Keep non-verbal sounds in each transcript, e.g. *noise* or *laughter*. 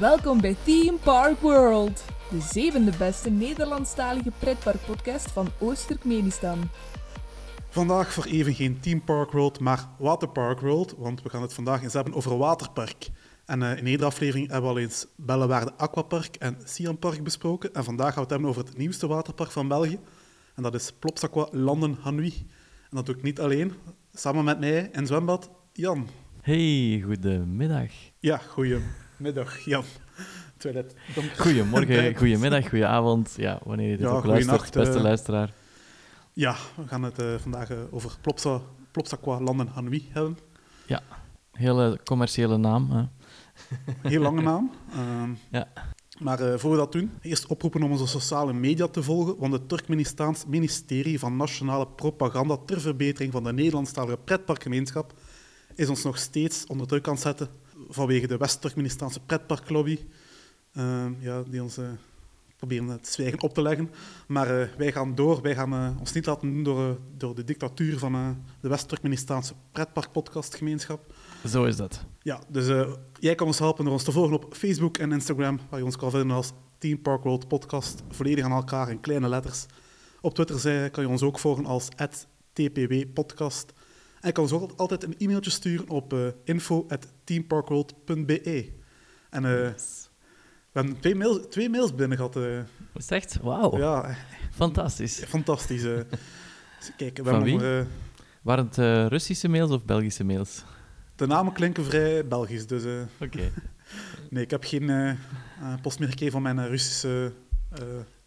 Welkom bij Team Park World, de zevende beste Nederlandstalige pretparkpodcast van Oost-Turkmenistan. Vandaag voor even geen Team Park World, maar Waterpark World, want we gaan het vandaag eens hebben over waterpark. En uh, in iedere aflevering hebben we al eens Bellewaarde Aquapark en Siam Park besproken. En vandaag gaan we het hebben over het nieuwste waterpark van België. En dat is Plopsaqua Landen Hanui. En dat doe ik niet alleen. Samen met mij in zwembad, Jan. Hey, goedemiddag. Ja, goedemiddag, Jan. Toilet. Goedemorgen, *laughs* goedemiddag, goedenavond. Ja, wanneer je dit ja, ook luistert, beste uh, luisteraar. Ja, we gaan het uh, vandaag uh, over Plopsa, Plopsaqua Landen Hanui hebben. Ja, hele commerciële naam. Hè. Heel lange *laughs* naam. Ehm, ja. Maar voor we dat doen, eerst oproepen om onze sociale media te volgen, want het Turkmenistaans ministerie van Nationale Propaganda ter verbetering van de Nederlandstalige pretparkgemeenschap is ons nog steeds onder druk aan het zetten vanwege de West-Turkmenistaanse pretparklobby, uh, ja, die ons uh, proberen het zwijgen op te leggen. Maar uh, wij gaan door, wij gaan ons niet laten doen door, door de dictatuur van de West-Turkmenistaanse pretparkpodcastgemeenschap. Zo is dat. Ja, dus jij kan ons helpen door ons te volgen op Facebook en Instagram, waar je ons kan vinden als Team Park World Podcast, volledig aan elkaar in kleine letters. Op Twitter kan je ons ook volgen als TPW Podcast. En je kan ons ook altijd een e-mailtje sturen op uh, info.teamparkworld.be. En uh, we hebben twee, mails, twee mails binnen gehad. Uh. Is het echt? Wauw. Ja. Fantastisch. fantastisch. kijk, we Van wie? Nog, Waren het Russische mails of Belgische mails? De namen klinken vrij Belgisch, dus... Oké. Okay. *laughs* nee, ik heb geen post meer gekregen van mijn Russische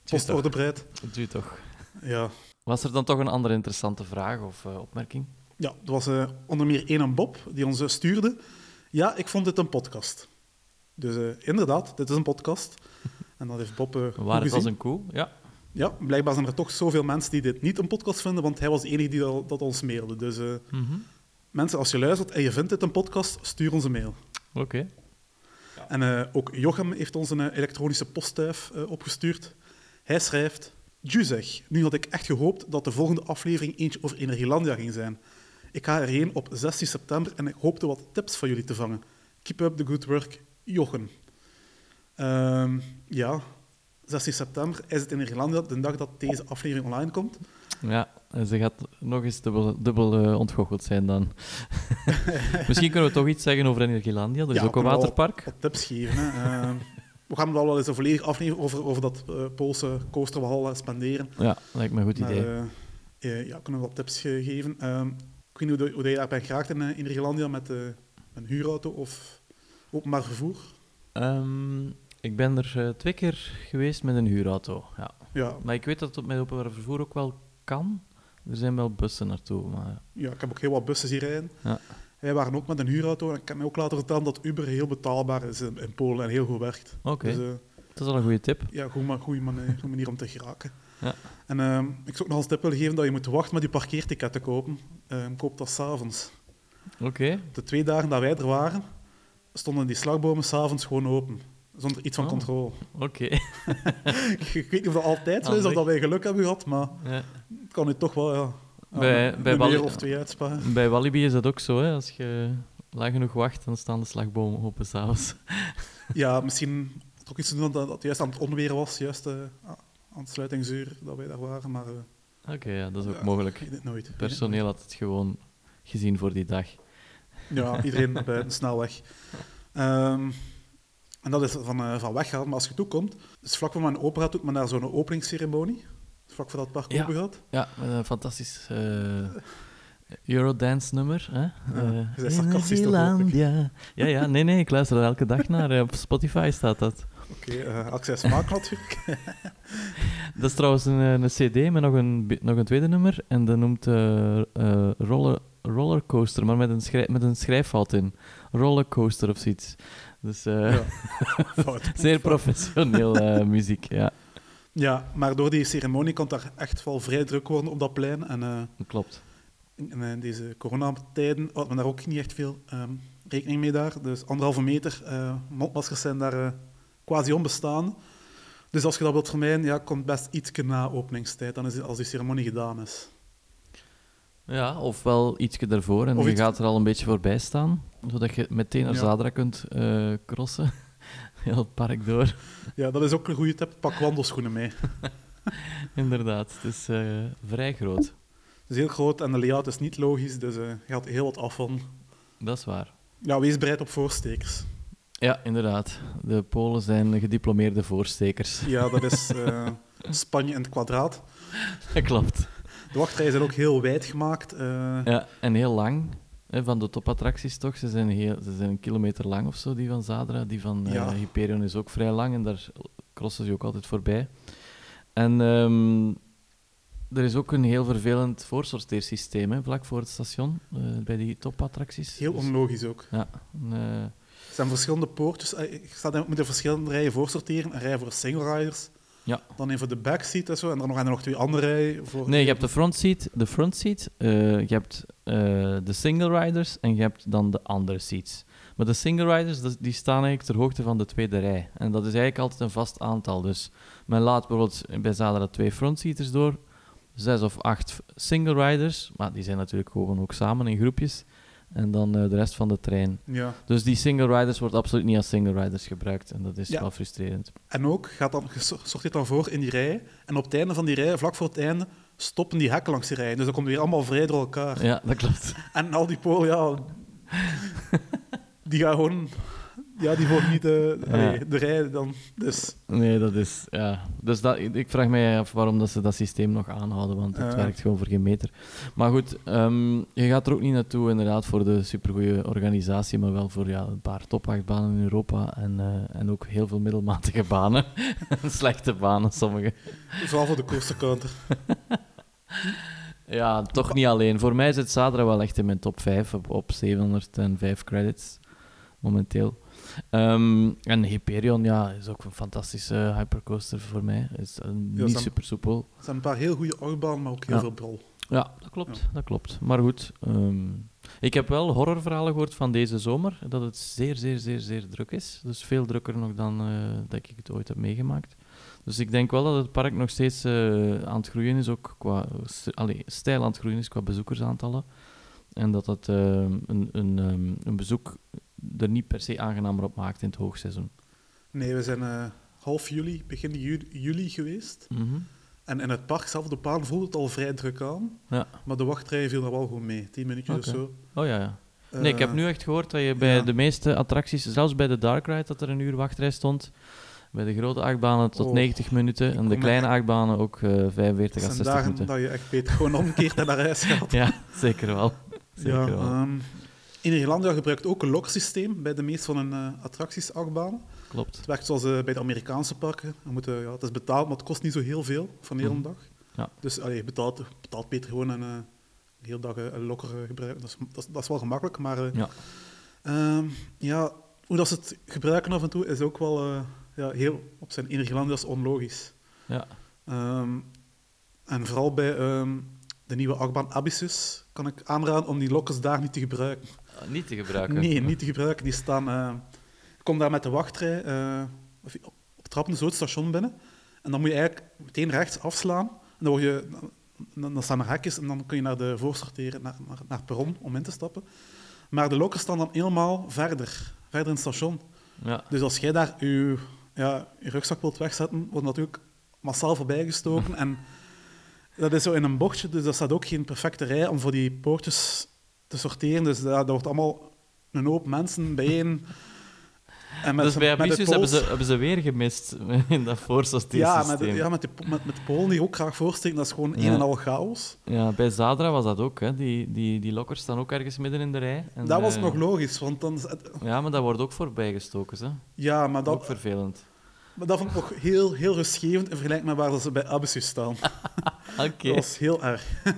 postorderbreid. Dat doe je toch. Ja. Was er dan toch een andere interessante vraag of opmerking? Ja, er was uh, onder meer een Bob die ons uh, stuurde. Ja, ik vond dit een podcast. Dus uh, inderdaad, dit is een podcast. *laughs* En dat heeft Bob uh, Waar het als een koe, ja. Ja, blijkbaar zijn er toch zoveel mensen die dit niet een podcast vinden, want hij was de enige die dat, dat ons mailde. Dus mm -hmm. mensen, als je luistert en je vindt dit een podcast, stuur ons een mail. Oké. Okay. Ja. En ook Jochem heeft ons een elektronische postduif opgestuurd. Hij schrijft... Juzeg, nu had ik echt gehoopt dat de volgende aflevering eentje over Energielandia ging zijn. Ik ga erheen op 16 september en ik hoopte wat tips van jullie te vangen. Keep up the good work, Jochen. Um, ja, 16 september is het in Irlande de dag dat deze aflevering online komt. Ja, ze gaat nog eens dubbel, dubbel uh, ontgoocheld zijn dan. *laughs* Misschien kunnen we toch iets zeggen over Energielandia. Dat is ook een waterpark. Wat, tips geven. Hè. Uh, we gaan wel eens een volledige aflevering over, over dat uh, Poolse coasterwal spenderen. Ja, lijkt me een goed idee. Ja, kunnen we wat tips geven. Ehm, ik weet niet hoe, hoe je daar bent geraakt in, eh, in Ierlandia met uh, een huurauto of openbaar vervoer? Um, ik ben er uh, twee keer geweest met een huurauto, ja. ja. Maar ik weet dat het met openbaar vervoer ook wel kan. Er zijn wel bussen naartoe. Maar... Ja, ik heb ook heel wat bussen hier rijden. Ja. Wij waren ook met een huurauto en ik kan me ook laten vertellen dat Uber heel betaalbaar is in, Polen en heel goed werkt. Oké, okay. dus, dat is al een goede tip. Ja, goede, goede manier, manier om te geraken. Ja. En uh, ik zou ook nog als tip willen geven dat je moet wachten met je parkeerticket te kopen. Uh, koop dat s'avonds. Oké. De twee dagen dat wij er waren, stonden die slagbomen s'avonds gewoon open. Zonder iets van oh. controle. Oké. *laughs* *laughs* ik weet niet of dat altijd zo is of dat wij geluk hebben gehad, maar ja. kan nu toch wel ja, bij, bij Wali of twee uitsparen. Bij Walibi is dat ook zo. Hè? Als je lang genoeg wacht, dan staan de slagbomen open s'avonds. ja, misschien toch iets te doen dat het juist aan het onweer was, juist uh, aansluitingsuur dat wij daar waren. Maar, uh, Oké, ja, dat is ook ja, mogelijk. Het nooit. Personeel had het gewoon gezien voor die dag. Ja, *laughs* iedereen bij een snelweg. Um, en dat is van, uh, van weggaan, maar als je toekomt, dus vlak voor mijn opera doet men daar zo'n openingsceremonie. Vlak voor dat park ja. open gaat. Ja, een fantastisch uh, Eurodance nummer. Hè? Ja, uh, sarcastisch toch Ja, ja, nee, nee, ik luister er elke dag naar. Op Spotify staat dat. Oké, okay, uh, access smaak natuurlijk. *laughs* dat is trouwens een, een cd met nog een, nog een tweede nummer. En dat noemt uh, uh, roller, Rollercoaster, maar met een, schrijf, met een schrijffout in. Rollercoaster of zoiets. Dus ja. *laughs* zeer professioneel *laughs* muziek, ja. Ja, maar door die ceremonie kan daar echt wel vrij druk worden op dat plein. En, Klopt. In, in deze coronatijden had men daar ook niet echt veel um, rekening mee daar. Dus anderhalve meter mondmaskers zijn daar quasi onbestaan. Dus als je dat wilt vermijden, ja, komt best iets na openingstijd, dan is het als die ceremonie gedaan is. Ja, ofwel ietsje daarvoor en of je gaat er al een beetje voorbij staan, zodat je meteen naar ja. Zadra kunt uh, crossen. *laughs* heel het park door. Ja, dat is ook een goede tip. Pak wandelschoenen mee. *laughs* Inderdaad, het is uh, vrij groot. Het is heel groot en de layout is niet logisch, dus uh, je gaat heel wat af van. Dat is waar. Ja, wees bereid op voorstekers. Ja, inderdaad. De Polen zijn gediplomeerde voorstekers. Ja, dat *laughs* is uh, Spanje in het kwadraat. Dat *laughs* klopt. De wachtrijen zijn ook heel wijd gemaakt. Ja, en heel lang van de topattracties toch. Ze zijn, heel, ze zijn een kilometer lang of zo, die van Zadra. Die van uh, Hyperion is ook vrij lang en daar crossen ze ook altijd voorbij. En um, er is ook een heel vervelend voorsorteersysteem hè, vlak voor het station, bij die topattracties. Heel dus, onlogisch ook. Ja. Zijn verschillende poortjes. Je moet er verschillende rijen voorsorteren. Een rij voor single riders, ja. Dan even de backseat en zo. En dan nog, en nog twee andere rijen. Voor nee, je hebt de frontseat, de frontseat uh, je hebt uh, de single riders en je hebt dan de andere seats. Maar de single riders die staan eigenlijk ter hoogte van de tweede rij. En dat is eigenlijk altijd een vast aantal. Dus men laat bijvoorbeeld bij Zadra twee frontseaters door, zes of acht single riders, maar die zijn natuurlijk gewoon ook samen in groepjes en dan uh, de rest van de trein. Ja. Dus die single riders wordt absoluut niet als single riders gebruikt en dat is ja. wel frustrerend. En ook gaat dan, zorgt dit dan voor in die rij en op het einde van die rij, vlak voor het einde, stoppen die hekken langs die rij. Dus dan komt weer allemaal vrij door elkaar. Ja, dat klopt. En al die polen, ja, *laughs* die gaan gewoon ja, die wordt niet de, ja. de rij dan. Dus. Nee, dat is. Ja. Dus dat, ik vraag mij af waarom dat ze dat systeem nog aanhouden, want het werkt gewoon voor geen meter. Maar goed, um, je gaat er ook niet naartoe inderdaad voor de supergoeie organisatie, maar wel voor ja, een paar topachtbanen in Europa en, uh, en ook heel veel middelmatige banen. *laughs* Slechte banen, sommige. Vooral voor de coastercounter. ja, toch niet alleen. Voor mij zit Zadra wel echt in mijn top 5 op, op 705 credits momenteel. Um, en Hyperion ja, is ook een fantastische hypercoaster voor mij. Is uh, niet super soepel. Er zijn een paar heel goede achtbanen, maar ook heel ja. veel brol. Ja, dat klopt. Ja. Dat klopt. Maar goed, um, ik heb wel horrorverhalen gehoord van deze zomer, dat het zeer, zeer, zeer, zeer druk is. Dus veel drukker nog dan uh, dat ik het ooit heb meegemaakt. Dus ik denk wel dat het park nog steeds uh, aan het groeien is, ook qua allee, stijl aan het groeien is qua bezoekersaantallen. En dat dat uh, een, een, um, een bezoek er niet per se aangenamer op maakt in het hoogseizoen. Nee, we zijn uh, half juli, begin juli, juli geweest. Mm -hmm. En in het park zelf, de baan voelde het al vrij druk aan. Ja. Maar de wachtrij viel er wel goed mee. Tien minuutjes okay. of zo. Oh ja, ja. Nee, ik heb nu echt gehoord dat je bij ja. de meeste attracties, zelfs bij de Dark Ride, dat er een uur wachtrij stond. Bij de grote achtbanen tot Oh, 90 minuten en de kleine achtbanen ook uh, 45 Het à zijn 60 dagen minuten. dat je echt beter gewoon omkeert en naar huis gaat. *laughs* Ja, zeker wel. Zeker Ja, wel. In Irlandia gebruikt ook een loksysteem bij de meeste van hun uh, attracties, achtbanen. Klopt. Het werkt zoals uh, bij de Amerikaanse parken. We moeten, ja, het is betaald, maar het kost niet zo heel veel van de hele Mhm. dag. Ja. Dus allee, je betaalt, betaalt beter gewoon en uh, de hele dag een lokker eh, gebruiken. Dat is, dat, is, dat is wel gemakkelijk, maar eh, Ja. ehm, ja, hoe dat ze het gebruiken af en toe is ook wel eh, ja, heel op zijn in Irlandiërs onlogisch. Ja. Ehm, en vooral bij ehm, de nieuwe achtbaan Abyssus kan ik aanraden om die lokkers daar niet te gebruiken. Uh, niet te gebruiken. Nee, niet te gebruiken. Die staan... eh je komt daar met de wachtrij eh, of op trappen zo het station binnen. En dan moet je eigenlijk meteen rechts afslaan. En dan, word je, dan, dan staan er hekjes en dan kun je naar de voorsorteren, naar, naar, naar het perron om in te stappen. Maar de lokkers staan dan helemaal verder, verder in het station. Ja. Dus als jij daar je, ja, je rugzak wilt wegzetten, wordt natuurlijk massaal voorbijgestoken. *laughs* en dat is zo in een bochtje, dus dat staat ook geen perfecte rij om voor die poortjes te sorteren. Dus dat, dat wordt allemaal een hoop mensen bijeen. En dus bij Abyssus hebben ze, hebben ze weer gemist *laughs* in dat voorsorteersysteem. ja, met, ja, met, de, met, met de Polen die ook graag voorsteken, dat is gewoon Ja. een en al chaos. Ja, bij Zadra was dat ook. Hè. Die, die, die lokkers staan ook ergens midden in de rij. En, dat was eh, nog logisch, want dan... Ja, maar dat wordt ook voorbijgestoken. Hè. Ja, maar ook dat, vervelend. Maar dat vond ik nog heel, heel rustgevend in vergelijking met waar ze bij Abyssus staan. *laughs* Oké. Dat was heel erg. *laughs*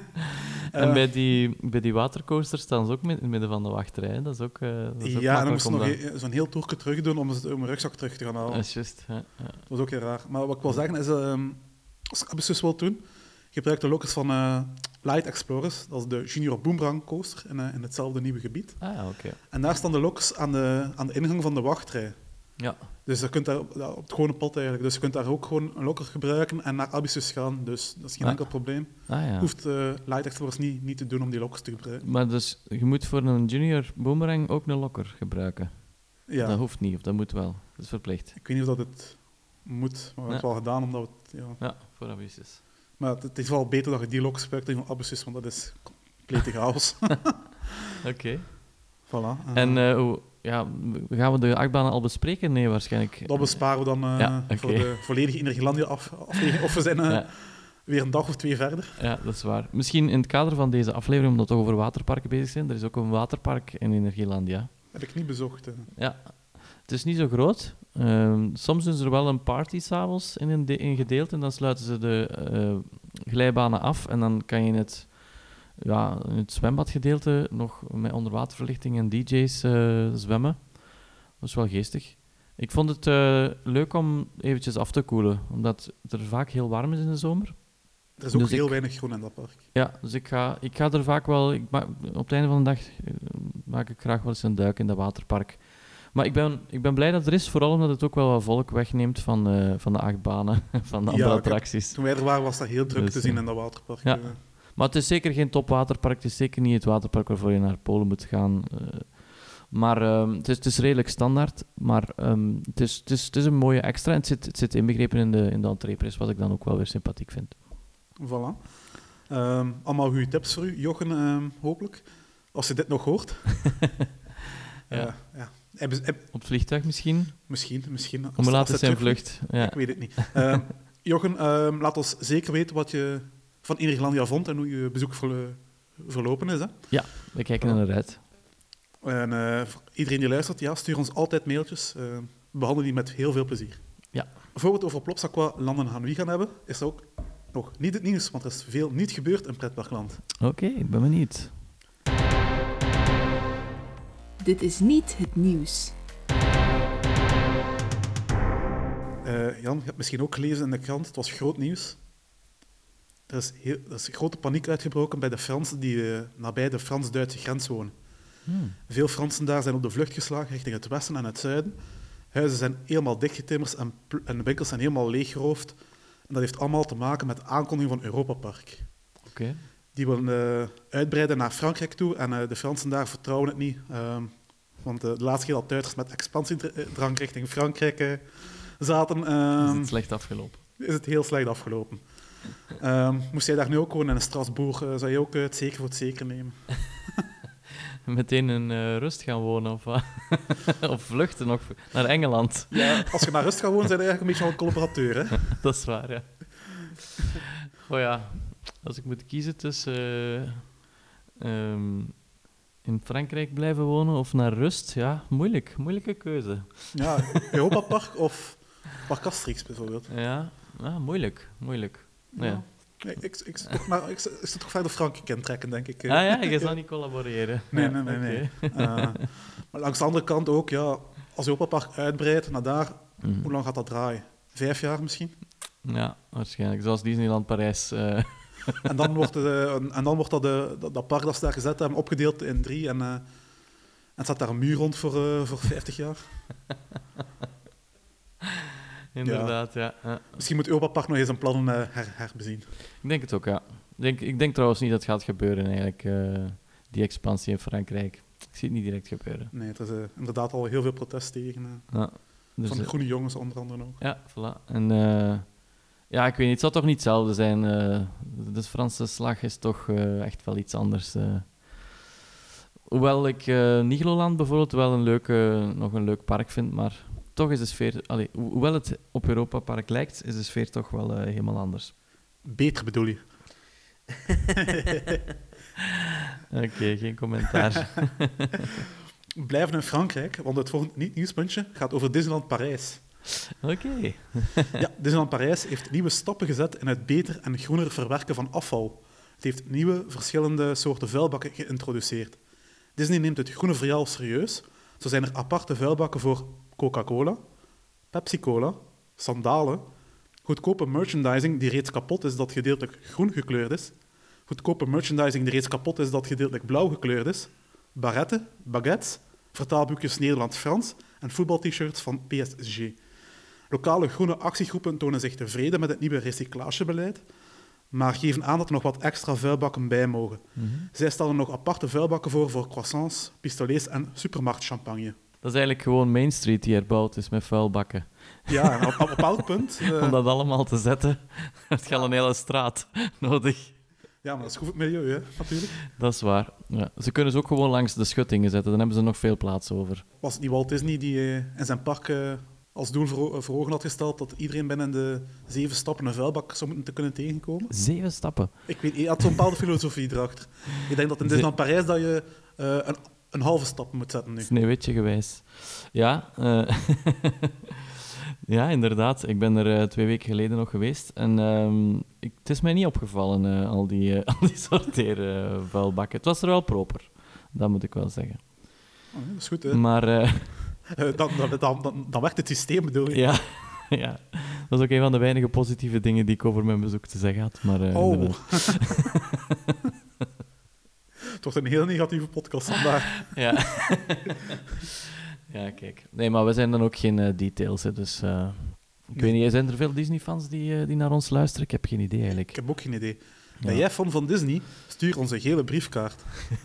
En bij die, bij die watercoasters staan ze ook in het midden van de wachtrij. Dat is ook, eh dat is ook ja, en dan moesten om nog zo'n heel toerke terug doen om, ze- om mijn rugzak terug te gaan halen. Dat is juist. Ja, ja. Dat was ook heel raar. Maar wat ik wil zeggen is, ehm als ik Abyssus wil doen, gebruik de lokkers van eh, Light Explorers. Dat is de Junior Boomerang coaster in, eh, in hetzelfde nieuwe gebied. Ah oké. En daar staan de lokkers aan de, aan de ingang van de wachtrij. Ja, Dus je kunt daar op het gewone pad eigenlijk. Dus je kunt daar ook gewoon een lokker gebruiken en naar Abyssus gaan. Dus dat is geen Ah. enkel probleem. ah, ja. Hoeft eh, Light Explorers niet, niet te doen om die lokkers te gebruiken. Maar dus je moet voor een junior boomerang ook een lokker gebruiken. Ja. Dat hoeft niet, of dat moet wel. Dat is verplicht. Ik weet niet of dat het moet, maar we hebben het wel gedaan omdat het... Ja, ja voor abusus. Maar het, is wel beter dat je die lok gebruikt dan abusus, want dat is complete chaos. *laughs* *laughs* Oké. Voilà. en uh, hoe, ja, gaan we de achtbanen al bespreken? Nee, waarschijnlijk. Dat besparen we dan uh, voor de volledige Energielandia af, aflevering. Of we zijn uh, weer een dag of twee verder. Ja, dat is waar. Misschien in het kader van deze aflevering, omdat we toch over waterparken bezig zijn. Er is ook een waterpark in Energielandia. Heb ik niet bezocht. Ja, het is niet zo groot. Uh, soms is er wel een party s'avonds in een in gedeelte en dan sluiten ze de glijbanen af en dan kan je het, ja, in het zwembadgedeelte nog met onderwaterverlichting en DJ's uh, zwemmen. Dat is wel geestig. Ik vond het uh, leuk om eventjes af te koelen, omdat het er vaak heel warm is in de zomer. Er is ook dus heel weinig groen in dat park. Ja, dus ik ga, ik ga er vaak wel... Ik op het einde van de dag maak ik graag wel eens een duik in dat waterpark. Maar ik ben, ik ben blij dat het er is, vooral omdat het ook wel wat volk wegneemt van, uh, van de achtbanen, *laughs* van de andere attracties. toen wij er waren was dat heel druk dus, te zien eh, in dat waterpark. Ja. Eh. Maar het is zeker geen topwaterpark, het is zeker niet het waterpark waarvoor je naar Polen moet gaan. maar uh, het, is, het is redelijk standaard, maar um, het, is, het, is, het is een mooie extra en het zit, het zit inbegrepen in de, in de entreeprijs, wat ik dan ook wel weer sympathiek vind. Voilà. Um, allemaal goede tips voor u, Jochen, hopelijk. Als je dit nog hoort. *laughs* ja. ja. Heb, Op het vliegtuig misschien? Misschien, misschien. Om laten zijn vlucht. Ja. Ik weet het niet. Jochen, laat ons zeker weten wat je van Ierlandia vond en hoe je bezoek verlopen is. Hè? Ja, we kijken er naar uit. En uh, iedereen die luistert, ja, stuur ons altijd mailtjes. Uh, we behandelen die met heel veel plezier. Ja. Voor we het over Plopsaqua landen gaan wie gaan hebben, is er ook nog niet het nieuws, want er is veel niet gebeurd in pretparkland. Oké, ik ben benieuwd. Dit is niet het nieuws. Uh, Jan, je hebt misschien ook gelezen in de krant, het was groot nieuws. Er is, heel, er is grote paniek uitgebroken bij de Fransen die uh, nabij de Frans-Duitse grens wonen. Hmm. Veel Fransen daar zijn op de vlucht geslagen richting het westen en het zuiden. Huizen zijn helemaal dichtgetimmerd en, en winkels zijn helemaal leeggeroofd. En dat heeft allemaal te maken met de aankondiging van Europa Park. Okay. Die willen uh, uitbreiden naar Frankrijk toe en uh, de Fransen daar vertrouwen het niet. Uh, want de laatste keer dat Duitsers met expansiedrang richting Frankrijk zaten... is het ehm, slecht afgelopen? Is het heel slecht afgelopen. Ehm, moest jij daar nu ook wonen in Strasbourg, zou je ook het zeker voor het zeker nemen? *laughs* Meteen in rust gaan wonen of, *laughs* of vluchten nog naar Engeland? Ja, als je naar rust gaat wonen, zijn je eigenlijk een beetje een collaborateur. Hè? *laughs* Dat is waar, ja. Oh ja, als ik moet kiezen tussen uh, in Frankrijk blijven wonen of naar rust, ja, moeilijk. Moeilijke keuze. Ja, Europa Park of Parc Asterix bijvoorbeeld. Ja, ja moeilijk. Moeilijk. Ja. Nee, ik, ik, toch, *laughs* maar, ik, zit toch verder Frankrijk trekken, denk ik. Ah ja, je *laughs* zal niet collaboreren. Nee, nee, nee. nee. Uh, maar langs de andere kant ook, ja, als Europa Park uitbreidt naar daar, mm. hoe lang gaat dat draaien? Vijf jaar misschien? Ja, waarschijnlijk. Zoals Disneyland Parijs. Uh, *laughs* en dan wordt, de, en dan wordt dat, de, dat, park dat ze daar gezet hebben opgedeeld in drie. En, uh, en staat daar een muur rond voor, uh, voor 50 jaar. Inderdaad, ja. ja. Misschien moet Europa Park nog eens een plan uh, her, herbezien. Ik denk het ook, ja. Ik denk, ik denk trouwens niet dat het gaat gebeuren, eigenlijk, die expansie in Frankrijk. Ik zie het niet direct gebeuren. Nee, er is inderdaad al heel veel protest tegen. Ja, dus van de groene jongens onder andere ook. Ja, voilà. En ja, ik weet niet. Het zal toch niet hetzelfde zijn. De Franse slag is toch echt wel iets anders. Hoewel ik Nigloland bijvoorbeeld wel een leuke, nog een leuk park vind, maar toch is de sfeer... Allee, hoewel het op Europa Park lijkt, is de sfeer toch wel helemaal anders. Beter bedoel je? *laughs* Oké, geen commentaar. *laughs* Blijven in Frankrijk, want het volgende niet-nieuwspuntje gaat over Disneyland Parijs. Oké. *laughs* ja, Disneyland Parijs heeft nieuwe stappen gezet in het beter en groener verwerken van afval. Het heeft nieuwe, verschillende soorten vuilbakken geïntroduceerd. Disney neemt het groene verhaal serieus. Zo zijn er aparte vuilbakken voor Coca-Cola, Pepsi-Cola, sandalen, goedkope merchandising die reeds kapot is dat gedeeltelijk groen gekleurd is, goedkope merchandising die reeds kapot is dat gedeeltelijk blauw gekleurd is, barretten, baguettes, vertaalboekjes Nederlands-Frans en voetbal-t-shirts van PSG. Lokale groene actiegroepen tonen zich tevreden met het nieuwe recyclagebeleid, maar geven aan dat er nog wat extra vuilbakken bij mogen. Mhm. Zij stellen nog aparte vuilbakken voor voor croissants, pistolets en supermarktchampagne, Dat is eigenlijk gewoon Main Street die herbouwd is met vuilbakken. Ja, op, op elk punt. Uh... *laughs* Om dat allemaal te zetten, *laughs* je al een hele straat nodig. Ja, maar dat is goed voor het milieu, hè, natuurlijk. Dat is waar. Ja. Ze kunnen ze ook gewoon langs de schuttingen zetten, dan hebben ze nog veel plaats over. Was het niet Walt Disney die uh, in zijn park uh, als doel voor, voor, ogen had gesteld dat iedereen binnen de zeven stappen een vuilbak zou moeten te kunnen tegenkomen? Zeven stappen? Ik weet hij had zo'n bepaalde filosofie erachter. Ik denk dat in Disneyland Parijs dat je een, een halve stap moet zetten nu. Sneeuwwitje gewijs. Ja, *laughs* Ja, inderdaad. Ik ben er uh, twee weken geleden nog geweest. En uh, ik, het is mij niet opgevallen, uh, al die, *laughs* al die sorteervuilbakken. het was er wel proper, dat moet ik wel zeggen. Oh, dat is goed, hè? Maar... *laughs* dan, dan, dan, dan, werkt het systeem, bedoel je? Ja, ja. Dat is ook een van de weinige positieve dingen die ik over mijn bezoek te zeggen had. Maar, oh. Het wordt een heel negatieve podcast vandaag. *laughs* ja. Ja, kijk. Nee, maar we zijn dan ook geen uh, details, hè, dus... Uh, ik weet niet, zijn er veel Disney-fans die, uh, die naar ons luisteren? Ik heb geen idee, eigenlijk. Ik heb ook geen idee. Ja. Ben jij fan van Disney? Stuur ons een gele briefkaart.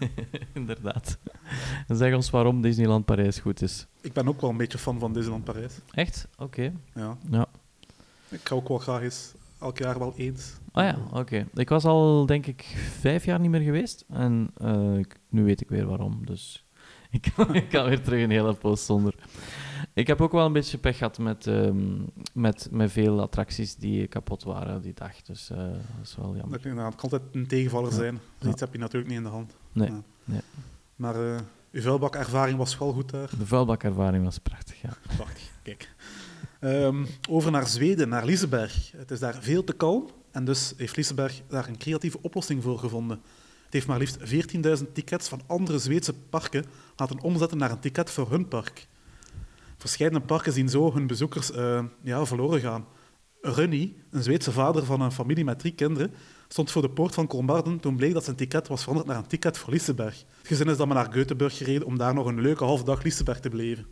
*laughs* Inderdaad. En zeg ons waarom Disneyland Parijs goed is. Ik ben ook wel een beetje fan van Disneyland Parijs. Echt? Oké. Ja. ja. Ik ga ook wel graag eens elk jaar wel eens. Ah ja, oké. Ik was al, denk ik, vijf jaar niet meer geweest. En nu weet ik weer waarom, dus... *laughs* ik, kan, ik kan weer terug een hele post zonder. Ik heb ook wel een beetje pech gehad met, um, met, met veel attracties die kapot waren die dag. Dus uh, dat is wel jammer. Dat kan altijd een tegenvaller zijn. Ja. Zoiets ja. heb je natuurlijk niet in de hand. Nee. nee. Maar uh, uw vuilbakervaring was wel goed daar? De vuilbakervaring was prachtig, ja. Prachtig, kijk. Um, over naar Zweden, naar Liseberg. Het is daar veel te kalm en dus heeft Liseberg daar een creatieve oplossing voor gevonden. Het heeft maar liefst 14.000 tickets van andere Zweedse parken laten omzetten naar een ticket voor hun park. Verschillende parken zien zo hun bezoekers uh, ja, verloren gaan. Runny, een Zweedse vader van een familie met drie kinderen, stond voor de poort van Kolmarden toen bleek dat zijn ticket was veranderd naar een ticket voor Liseberg. Het gezin is dan maar naar Göteborg gereden om daar nog een leuke halve dag Liseberg te beleven.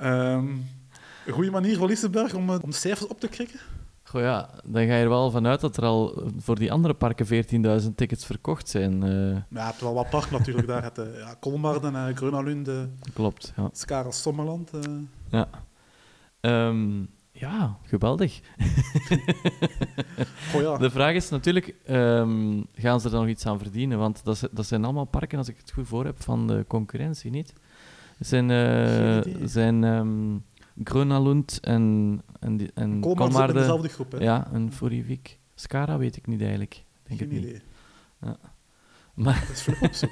um, *laughs* een goede manier voor Liseberg om, om de cijfers op te krikken? Goh ja, dan ga je er wel vanuit dat er al voor die andere parken 14.000 tickets verkocht zijn. Uh... Ja, je hebt wel wat park natuurlijk. Daar het uh, ja, Kolmarden, uh, Klopt, ja. Skara Sommerland. Uh... Ja. Um, ja, geweldig. *laughs* oh, ja. De vraag is natuurlijk, um, gaan ze er nog iets aan verdienen? Want dat, dat zijn allemaal parken, als ik het goed voor heb, van de concurrentie, niet? Het zijn... zijn um, Grönalund en, en, en Kolmar dezelfde groep, hè? Ja, en Forivik. Skara weet ik niet eigenlijk. Denk Geen het idee. Niet. Ja. Maar... Dat is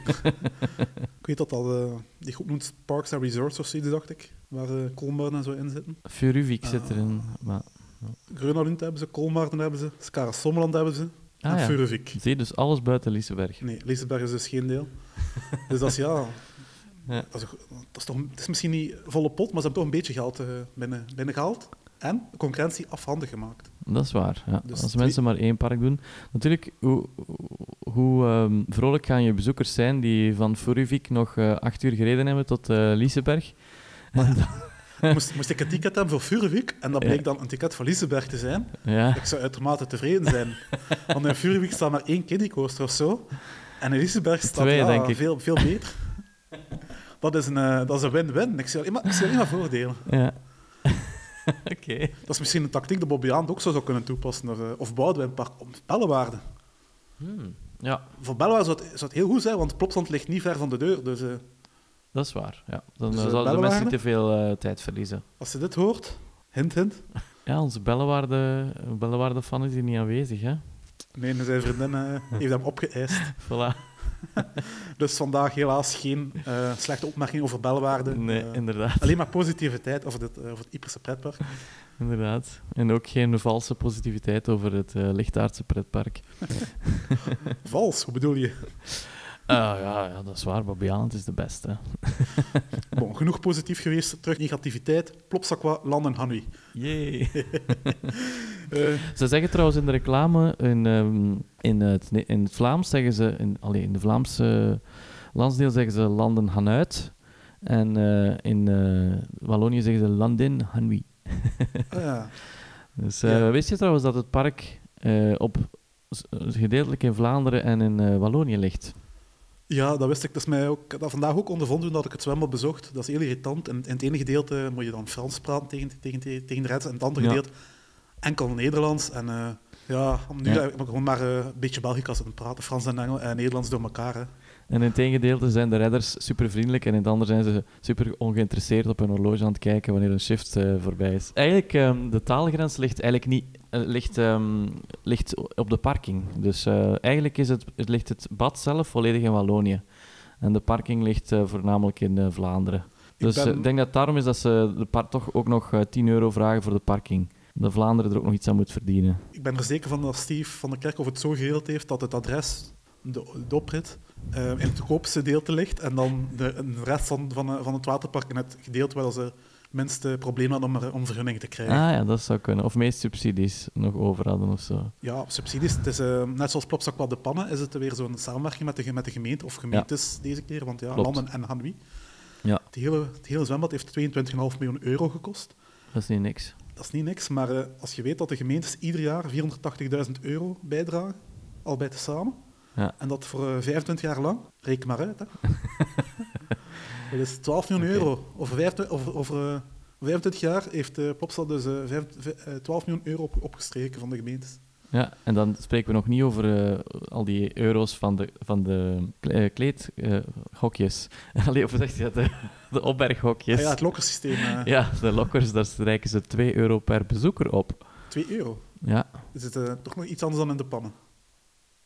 ik weet dat al, uh, die groep noemt Parks and Resorts of zoiets, dacht ik, waar uh, Kolmar en zo in zitten. Furuvik zit erin. Maar. Grönalund hebben ze, Kolmarden hebben ze, Skara Sommerland hebben ze. Ah, en ja. Furuvik. Zie, dus alles buiten Liseberg. Nee, Liseberg is dus geen deel. dus dat is ja, ja. Dat, is, dat, is toch, het is misschien niet volle pot, maar ze hebben toch een beetje geld uh, binnen, binnengehaald. En de concurrentie afhandig gemaakt. Dat is waar. Ja. Dus Als mensen maar één park doen. Natuurlijk, hoe, hoe um, vrolijk gaan je bezoekers zijn die van Furuvik nog uh, acht uur gereden hebben tot uh, Liseberg? *laughs* *laughs* moest, moest ik een ticket hebben voor Furuvik en dat bleek ja. dan een ticket voor Liseberg te zijn, ja. ik zou uitermate tevreden zijn. *laughs* Want in Furuvik staat maar één kiddiecoaster of zo. En in Liseberg staat Twee, ja, denk ik. Veel, veel beter. Dat is een, uh, dat is een win-win. Ik zie alleen maar, ik zie alleen maar voordelen. Ja. *laughs* *laughs* Oké. Okay. Dat is misschien een tactiek die Bobby Aand ook zo zou kunnen toepassen. Of, uh, of Boudewijn om Bellewaarde. Hmm. Ja. Voor Bellewaarde zou het, zou het heel goed zijn, want Plopsland ligt niet ver van de deur. Dus, uh, dat is waar, ja. Dan dus, zouden de mensen niet te veel tijd verliezen. Als je dit hoort, hint, hint. *laughs* Ja, onze Bellewaarde, Bellewaarde fan is hier niet aanwezig, hè? Nee, zijn vriendin heeft hem opgeëist. voilà. *laughs* dus vandaag helaas geen uh, slechte opmerking over belwaarde. Nee, uh, inderdaad. Alleen maar positiviteit over, dit, uh, over het Yperse pretpark. Inderdaad. En ook geen valse positiviteit over het Lichtaardse pretpark. Vals, hoe bedoel je? *laughs* Uh, ja, ja, dat is waar. Babiaan is de beste. *laughs* bon, genoeg positief geweest. Terug negativiteit. Plopsakwa, landen Hanui. Jee. uh, *laughs* ze zeggen trouwens in de reclame, in, um, in, het, in het Vlaams zeggen ze, in, allee, in de Vlaamse landsdeel zeggen ze landen Hanuit. En uh, in Wallonië zeggen ze Landin Hanui. oh, ja. *laughs* Dus ja. wist je trouwens dat het park op gedeeltelijk in Vlaanderen en in Wallonië ligt? Ja, dat wist ik. Dat is mij ook, dat vandaag ook ondervonden dat ik het zwembad bezocht. Dat is heel irritant. En in het ene gedeelte moet je dan Frans praten tegen, tegen, tegen de reds, en het andere gedeelte enkel Nederlands. En uh, ja, nu ja. ik gewoon maar uh, een beetje Belgisch aan praten, Frans en Engels en Nederlands door elkaar. Hè. En in het ene gedeelte zijn de redders super vriendelijk en in het andere zijn ze super ongeïnteresseerd op hun horloge aan het kijken wanneer een shift uh, voorbij is. Eigenlijk, um, de taalgrens ligt eigenlijk niet ligt, um, ligt op de parking. Dus uh, eigenlijk is het, het, ligt het bad zelf volledig in Wallonië. En de parking ligt voornamelijk in Vlaanderen. Dus ik, ben... ik, denk dat het daarom is dat ze de par toch ook nog 10 euro vragen voor de parking. Dat Vlaanderen er ook nog iets aan moet verdienen. Ik ben er zeker van dat Steve van der Kerkhof het zo geregeld heeft dat het adres, de, de oprit, in het goedkoopste gedeelte ligt en dan de, de rest van, van, van het waterpark in het gedeelte waar ze minste problemen hadden om, om vergunningen te krijgen. Ah ja, dat zou kunnen. Of meest subsidies nog over hadden of zo. Ja, subsidies. Het is, uh, net zoals Plopsakwa de Pannen is het weer zo'n samenwerking met de, met de gemeente, of gemeentes ja. deze keer, want ja, Klopt. landen en Hanwi. Ja. Het, hele, het hele zwembad heeft 22,5 miljoen euro gekost. Dat is niet niks. Dat is niet niks, maar uh, als je weet dat de gemeentes ieder jaar 480.000 euro bijdragen, al bij te samen, ja. En dat voor uh, 25 jaar lang. Reken maar uit. Hè. *laughs* dat is 12 miljoen okay. euro. Over, 25, over, over uh, 25 jaar heeft uh, dus 5, 12 miljoen euro op, opgestreken van de gemeentes. Ja, en dan spreken we nog niet over uh, al die euro's van de, van de uh, kleedhokjes. *laughs* Allee, of zeg je dat? De, de opberghokjes. Ah, ja, het lokkersysteem. Ja, de lokkers, daar strijken ze 2 euro per bezoeker op. 2 euro? Ja. Is het toch nog iets anders dan in de pannen?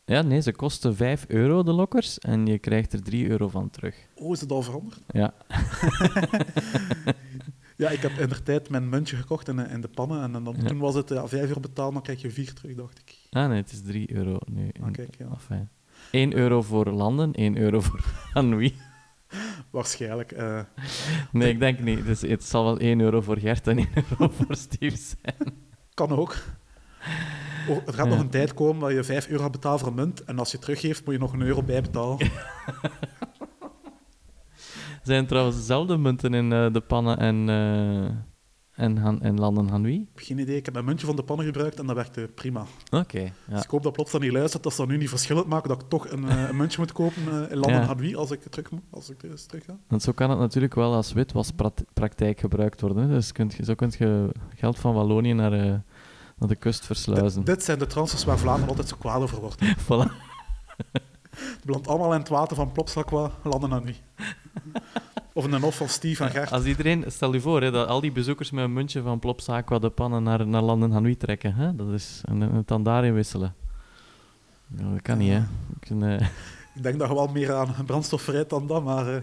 Ja, nee, ze kosten 5 euro, de lokkers, en je krijgt er 3 euro van terug. Oh, is het al veranderd? Ja. *laughs* ja, ik heb in de tijd mijn muntje gekocht in, in de pannen, en dan, ja. toen was het ja, 5 euro betalen, dan krijg je 4 terug, dacht ik. Ah nee, het is 3 euro nu. Ah, kijk, ja. Enfin. 1 euro voor landen, 1 euro voor *laughs* Anouilh. Waarschijnlijk. Uh... *laughs* Nee, ik denk niet. Dus het zal wel 1 euro voor Gert en 1 euro voor Steve zijn. Kan ook. Oh, er gaat nog een tijd komen waar je 5 euro betalen voor een munt en als je teruggeeft, moet je nog een euro bijbetalen. Zijn trouwens dezelfde munten in uh, de pannen en, uh, en, Han en landen Hanui? Ik heb geen idee. Ik heb een muntje van de pannen gebruikt en dat werkte prima. Oké. Okay, ja. Dus ik hoop dat plots dan niet luistert, dat ze dat nu niet verschillend maken, dat ik toch een, uh, een muntje moet kopen in landen ja. Hanui als ik terug, als ik dus terug ga. Want zo kan het natuurlijk wel als witwaspraktijk gebruikt worden. Dus kunt je, zo kun je geld van Wallonië naar naar de kust versluizen. Dit, dit zijn de transfers waar Vlaanderen altijd zo kwaad over wordt. *laughs* voilà. Het belandt allemaal in het water van Plopsakwa, landen dan niet. Of de hof van Steve en Gert. Als iedereen, stel je voor hè, dat al die bezoekers met een muntje van Plopsakwa de pannen naar, naar landen Hanui trekken. Hè? Dat is, en, het dan daarin wisselen. Nou, dat kan niet, hè. Ik, uh... ik denk dat je wel meer aan brandstof verrijdt dan dat, maar... Uh,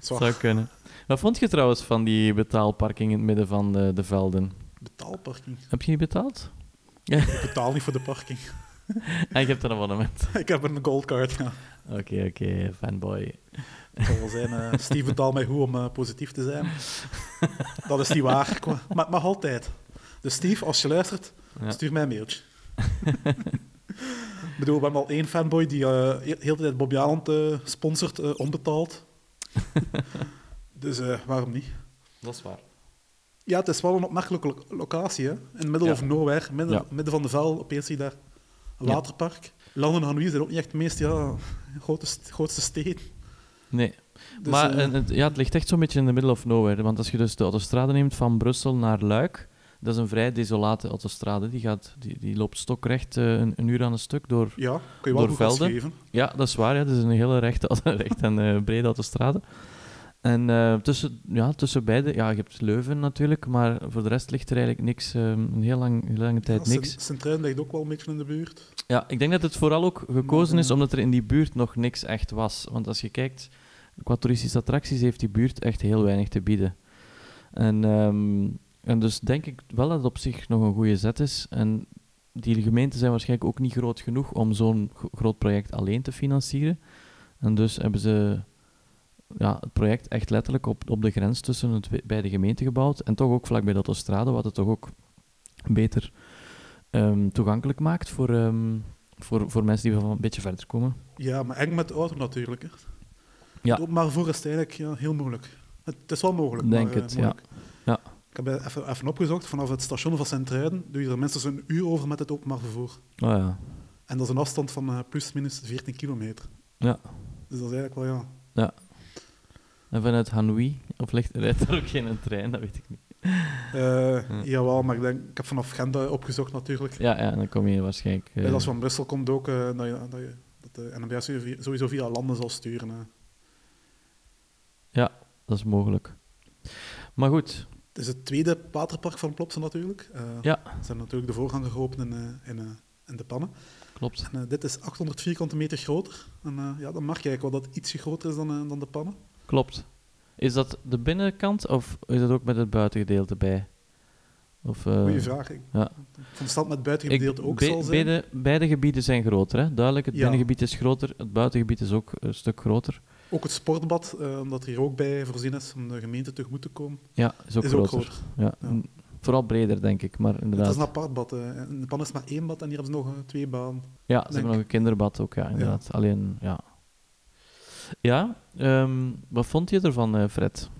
zou kunnen. Wat vond je trouwens van die betaalparking in het midden van de, de velden? Betaalparking. Heb je niet betaald? Ik betaal niet voor de parking. en *laughs* je hebt een abonnement? *laughs* Ik heb een goldcard, ja. Oké, okay, oké, okay, fanboy. Zal wel zijn, uh, Steve betaalt mij goed om uh, positief te zijn. *laughs* Dat is niet waar, maar het mag altijd. Dus Steve, als je luistert, ja. stuur mij een mailtje. Ik bedoel, we hebben al één fanboy die uh, heel de tijd Bobby Aland uh, sponsort, uh, onbetaald. dus waarom niet? Dat is waar. Ja, het is wel een opmerkelijke lo locatie. Hè? In middle ja. of nowhere, midden, ja. midden van de vel, opeens zie je daar een waterpark. Landen en Hanoi zijn ook niet echt de meest ja, grootste, grootste steden. Nee. Dus, maar uh, het, ja, het ligt echt zo'n beetje in de middle of nowhere. Want als je dus de autostrade neemt van Brussel naar Luik, dat is een vrij desolate autostrade. Die, gaat, die, die loopt stokrecht uh, een, een, uur aan een stuk door, ja, kun je wel door velden. Ja, dat is waar. Ja. Het is een hele rechte, *laughs* recht en uh, brede autostrade. En uh, tussen, ja, tussen beide, ja, je hebt Leuven natuurlijk, maar voor de rest ligt er eigenlijk niks, um, een heel, lang, heel lange tijd ja, niks. Sint-Truiden ligt ook wel een beetje in de buurt. Ja, ik denk dat het vooral ook gekozen is omdat er in die buurt nog niks echt was. Want als je kijkt, qua toeristische attracties heeft die buurt echt heel weinig te bieden. En, um, en dus denk ik wel dat het op zich nog een goede zet is. En die gemeenten zijn waarschijnlijk ook niet groot genoeg om zo'n groot project alleen te financieren. En dus hebben ze ja, het project echt letterlijk op, op de grens tussen het beide gemeenten gebouwd. En toch ook vlakbij de autostrade, wat het toch ook beter um, toegankelijk maakt voor, um, voor, voor mensen die van een beetje verder komen. Ja, maar eng met de auto natuurlijk. Hè. Ja. Het maar voor is het eigenlijk ja, heel moeilijk. Het, is wel mogelijk. Denk maar, het, uh, ja. ja. Ik heb even, even opgezocht, vanaf het station van Sint-Truiden doe je er minstens een uur over met het openbaar vervoer. Oh, ja. En dat is een afstand van uh, plus minus 14 kilometer. Ja. Dus dat is eigenlijk wel, ja... Ja. En vanuit Hanoi? Of ligt, rijdt er ook geen trein? Dat weet ik niet. Uh, Jawel, maar ik, denk, ik heb vanaf Gent opgezocht natuurlijk. Ja, ja dan kom je waarschijnlijk... Uh... als je van Brussel komt ook, uh, dat, je, dat, je, dat de NMBS sowieso via landen zal sturen. Ja, dat is mogelijk. Maar goed. Het is het tweede waterpark van Plopsa natuurlijk. ja. Ze zijn natuurlijk de voorganger geopend in, in, in de pannen. Klopt. En, dit is 800 vierkante meter groter. En ja, dan je eigenlijk wel dat het ietsje groter is dan, dan de pannen. Klopt. Is dat de binnenkant of is dat ook met het buitengedeelte bij? Of, uh, Goeie vraag. Ik ja. van stand met het buitengedeelte ook zal zijn. Beide, beide gebieden zijn groter, hè? duidelijk. Het binnengebied is groter, het buitengebied is ook een stuk groter. Ook het sportbad, uh, omdat er hier ook bij voorzien is om de gemeente tegemoet te komen. Ja, is ook is groter. Ook groter. Ja. ja. Vooral breder, denk ik. Maar inderdaad. Het is een apart bad. In de pan is maar één bad en hier hebben ze nog twee banen. Ja, ze hebben nog een kinderbad ook, ja, inderdaad. Alleen, ja, ja, um, wat vond je ervan, uh, Fred?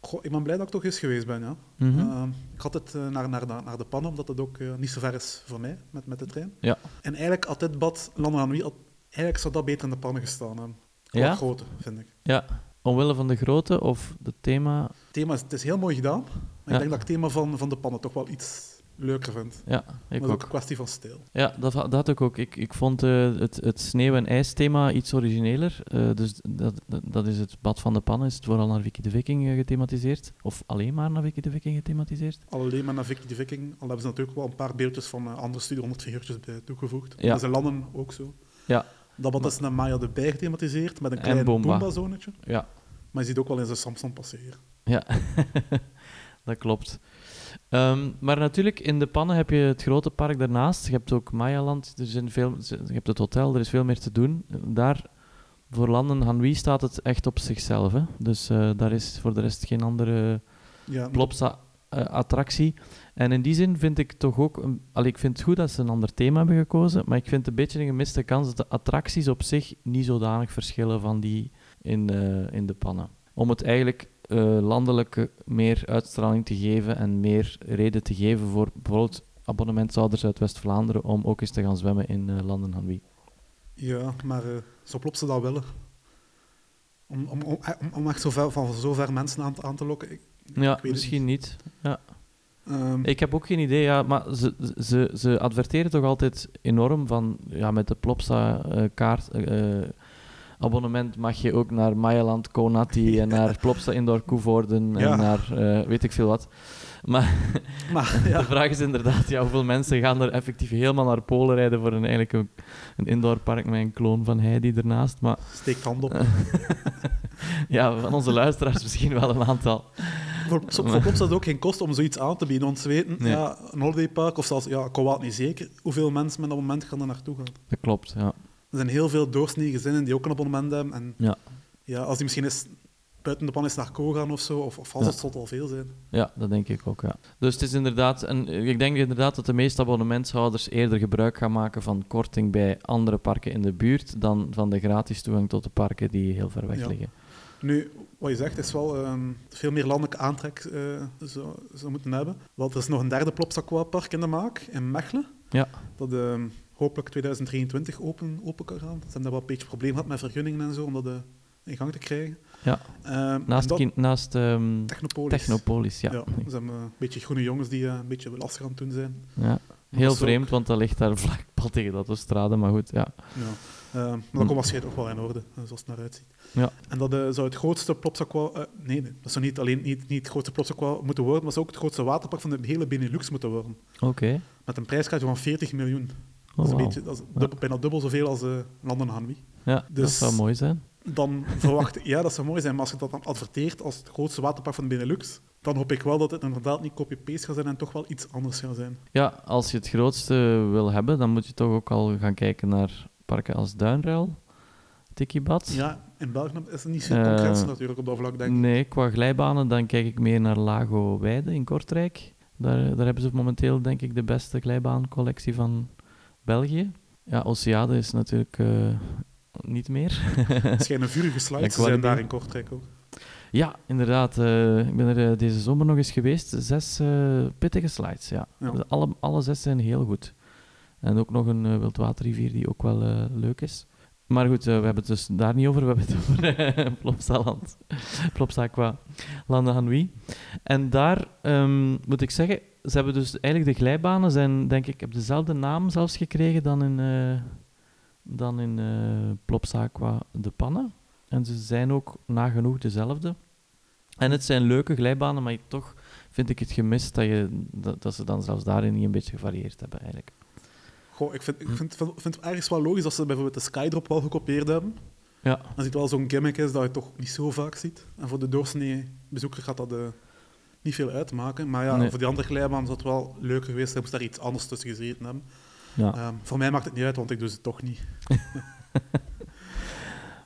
Goh, ik ben blij dat ik toch eens geweest ben. Ja. Mm -hmm. uh, ik had het uh, naar, naar, naar de pannen, omdat het ook uh, niet zo ver is voor mij met, met de trein. Ja. En eigenlijk had dit bad, Landen aan wie, eigenlijk zou dat beter in de pannen gestaan hebben. Ja? grote, vind ik. Ja, omwille van de grootte of het thema? Het thema is, het is heel mooi gedaan, maar ja. ik denk dat het thema van, van de pannen toch wel iets leuker vind. Ja, ik dat ook. een kwestie van stijl. Ja, dat, dat had ik ook. Ik, ik vond uh, het, het sneeuw- en ijsthema iets origineler. Uh, dus dat, dat, dat, is het Bad van de Pan. Is het vooral naar Vicky de Viking uh, gethematiseerd? Of alleen maar naar Vicky de Viking gethematiseerd? Alleen maar naar Vicky de Viking. Al hebben ze natuurlijk wel een paar beeldjes van andere Studio 100 figuurtjes bij toegevoegd. Ja. Dat is landen ook zo. Ja. Dat bad is naar Maya de Bij gethematiseerd, met een klein Boomba-zonetje. Ja. Maar je ziet ook wel eens een Samsung passeren. Ja, *laughs* dat klopt. Um, maar natuurlijk, in de pannen heb je het grote park daarnaast. Je hebt ook Mayaland, er zijn veel, je hebt het hotel, er is veel meer te doen. Daar, voor landen Hanwi staat het echt op zichzelf. Hè? Dus uh, daar is voor de rest geen andere ja, Plopsa-attractie. Uh, en in die zin vind ik toch ook... Een, allee, ik vind het goed dat ze een ander thema hebben gekozen, maar ik vind het een beetje een gemiste kans dat de attracties op zich niet zodanig verschillen van die in, uh, in de pannen. Om het eigenlijk uh, landelijk meer uitstraling te geven en meer reden te geven voor bijvoorbeeld abonnementhouders uit West-Vlaanderen om ook eens te gaan zwemmen in uh, landen van wie. Ja, maar uh, zo klopt ze dat willen. Om, om, om, om echt zo ver, van zo ver mensen aan, aan te lokken? Ik, ja, misschien niet. Ja. Um, ik heb ook geen idee, ja, maar ze, ze, ze adverteren toch altijd enorm van ja, met de Plopsa-kaart abonnement mag je ook naar Mayaland, Konati *laughs* en naar Plopsa Indoor Koevoorden en naar uh, weet ik veel wat. Maar, *laughs* maar *laughs* ja. de vraag is inderdaad, ja, hoeveel mensen gaan er effectief helemaal naar Polen rijden voor een, eigenlijk een, een indoorpark met een kloon van Heidi ernaast. Maar, Steek hand op. ja, van onze luisteraars misschien wel een aantal. Voor, voor Plopsa is het ook geen kost om zoiets aan te bieden, ze weten, ja, een holidaypark, of zelfs, ja, Kowat niet zeker, hoeveel mensen met dat moment gaan er naartoe gaan. Dat klopt, ja. Er zijn heel veel doorsnee gezinnen die ook een abonnement hebben. En ja. Ja, als die misschien eens buiten de pan is naar Co gaan of zo, of, of als ja. het zal al veel zijn. Ja, dat denk ik ook, ja. Dus het is inderdaad... En ik denk inderdaad dat de meeste abonnementshouders eerder gebruik gaan maken van korting bij andere parken in de buurt dan van de gratis toegang tot de parken die heel ver weg liggen. Nu, wat je zegt is wel uh, veel meer landelijke aantrek uh, zou, moeten hebben. Want er is nog een derde Plopsa in de maak, in Mechelen. Ja. Dat... Uh, hopelijk 2023 open, open kan gaan. Ze hebben daar wel een beetje probleem gehad met vergunningen en zo, om dat uh, in gang te krijgen. Ja, uh, naast, dat, naast um, Technopolis. Technopolis, ja. ja ze hebben uh, een beetje groene jongens die een beetje lastig aan het doen zijn. Ja, heel vreemd, ook... want dat ligt daar *laughs* vlak pal tegen dat autostrade, maar goed, ja. ja. maar dat komt waarschijnlijk ook wel in orde, zoals het naar uitziet. Ja. En dat zou het grootste Plopsaqua... nee, nee, dat zou niet alleen niet, niet het grootste Plopsaqua moeten worden, maar zou ook het grootste waterpark van de hele Benelux moeten worden. Oké. Met een prijskaartje van 40 miljoen. Oh, dat is, een beetje, dat is dubbel, bijna dubbel zoveel als uh, Landen Hanwi. Ja, dus dat zou mooi zijn. Dan *laughs* verwacht ja, dat zou mooi zijn. Maar als je dat dan adverteert als het grootste waterpark van de Benelux, dan hoop ik wel dat het inderdaad niet copy-paste gaat zijn en toch wel iets anders gaat zijn. Ja, als je het grootste wil hebben, dan moet je toch ook al gaan kijken naar parken als Duinruil, Tikibad. Ja, in België is het niet zo concreet uh, natuurlijk op dat vlak, denk ik. Nee, qua glijbanen dan kijk ik meer naar Lago Weide in Kortrijk. Daar, daar hebben ze momenteel, denk ik, de beste glijbaancollectie van België. Ja, Oceade is natuurlijk uh, niet meer. Het schijnen vurige *laughs* slides te zijn daar in Kortrijk ook. Ja, inderdaad. Uh, ik ben er uh, deze zomer nog eens geweest. Zes pittige slides, ja. ja. Dus alle, alle zes zijn heel goed. En ook nog een wildwaterrivier die ook wel leuk is. Maar goed, we hebben het dus daar niet over. We hebben het *laughs* over Plopsaland. Plopsaqua Landehanui. En daar um, moet ik zeggen, ze hebben dus eigenlijk de glijbanen zijn, denk ik, heb dezelfde naam zelfs gekregen dan in, uh, dan in uh, Plopsaqua de Pannen. En ze zijn ook nagenoeg dezelfde. En het zijn leuke glijbanen, maar toch vind ik het gemist dat, je, dat, dat ze dan zelfs daarin niet een beetje gevarieerd hebben eigenlijk. Goh, ik vind, ik vind, vind, vind het ergens wel logisch dat ze bijvoorbeeld de Skydrop wel gekopieerd hebben. Ja. Als het wel zo'n gimmick is dat je toch niet zo vaak ziet. En voor de doorsnee bezoeker gaat dat uh, niet veel uitmaken. Maar ja, voor die andere glijbaan zou het wel leuker geweest zijn, moest daar iets anders tussen gezeten hebben. Ja. Um, voor mij maakt het niet uit, want ik doe ze toch niet. *laughs*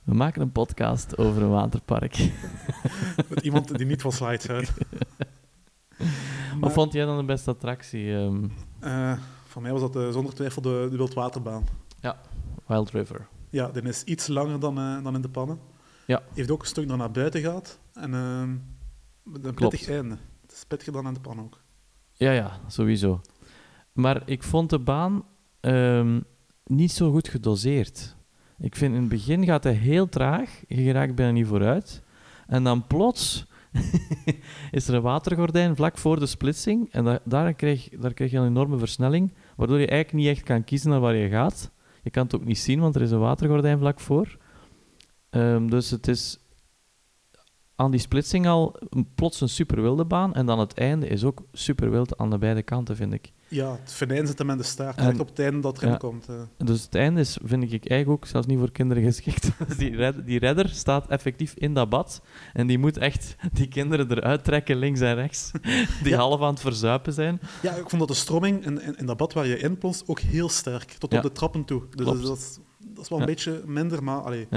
We maken een podcast over een waterpark. *laughs* Met iemand die niet van slides houdt. *laughs* Wat vond jij dan de beste attractie? Um... Uh, voor mij was dat uh, zonder twijfel de, de wildwaterbaan. Ja, Wild River. Ja, die is iets langer dan, uh, dan in de pannen. Ja. Heeft ook een stuk naar buiten gaat. En met een pittig einde. Het pittiger dan in de pan ook. Ja, ja, sowieso. Maar ik vond de baan um, niet zo goed gedoseerd. Ik vind in het begin gaat hij heel traag. Je raakt bijna niet vooruit. En dan plots *laughs* is er een watergordijn vlak voor de splitsing. En da daar, krijg, daar krijg je een enorme versnelling, waardoor je eigenlijk niet echt kan kiezen naar waar je gaat. Je kan het ook niet zien, want er is een watergordijn vlak voor. Um, dus het is aan die splitsing al plots een super wilde baan. En dan het einde is ook super wild aan de beide kanten, vind ik. Ja, het venijn zit hem in de staart, en, op het einde dat erin ja, komt. Dus het einde is, vind ik eigenlijk ook zelfs niet voor kinderen geschikt. Dus *laughs* die, red, die redder staat effectief in dat bad en die moet echt die kinderen eruit trekken, links en rechts, *laughs* die ja. half aan het verzuipen zijn. Ja, ik vond dat de stroming in, in, in dat bad waar je in plonst ook heel sterk, tot op de trappen toe. Dus dat, dat, is, dat is wel een beetje minder, maar... Allee,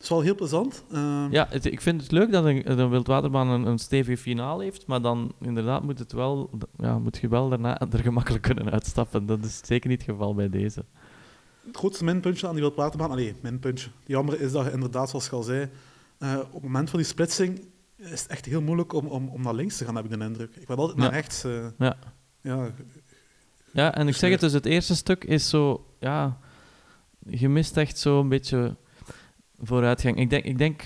is wel heel plezant. Uh... Ja, het, ik vind het leuk dat een, een wildwaterbaan een, een stevige finale heeft, maar dan inderdaad moet, het wel, ja, moet je wel daarna *laughs* er gemakkelijk kunnen uitstappen. Dat is zeker niet het geval bij deze. Het grootste minpuntje aan die wildwaterbaan, allee, minpuntje. Jammer is dat je inderdaad, zoals je al zei, uh, op het moment van die splitsing is het echt heel moeilijk om, om, om naar links te gaan, heb ik de indruk. Ik wil altijd naar rechts. Uh, ja. Ja, ja, en ik zeg het dus, het eerste stuk is zo, ja, je mist echt zo een beetje vooruitgang. Ik denk, ik denk,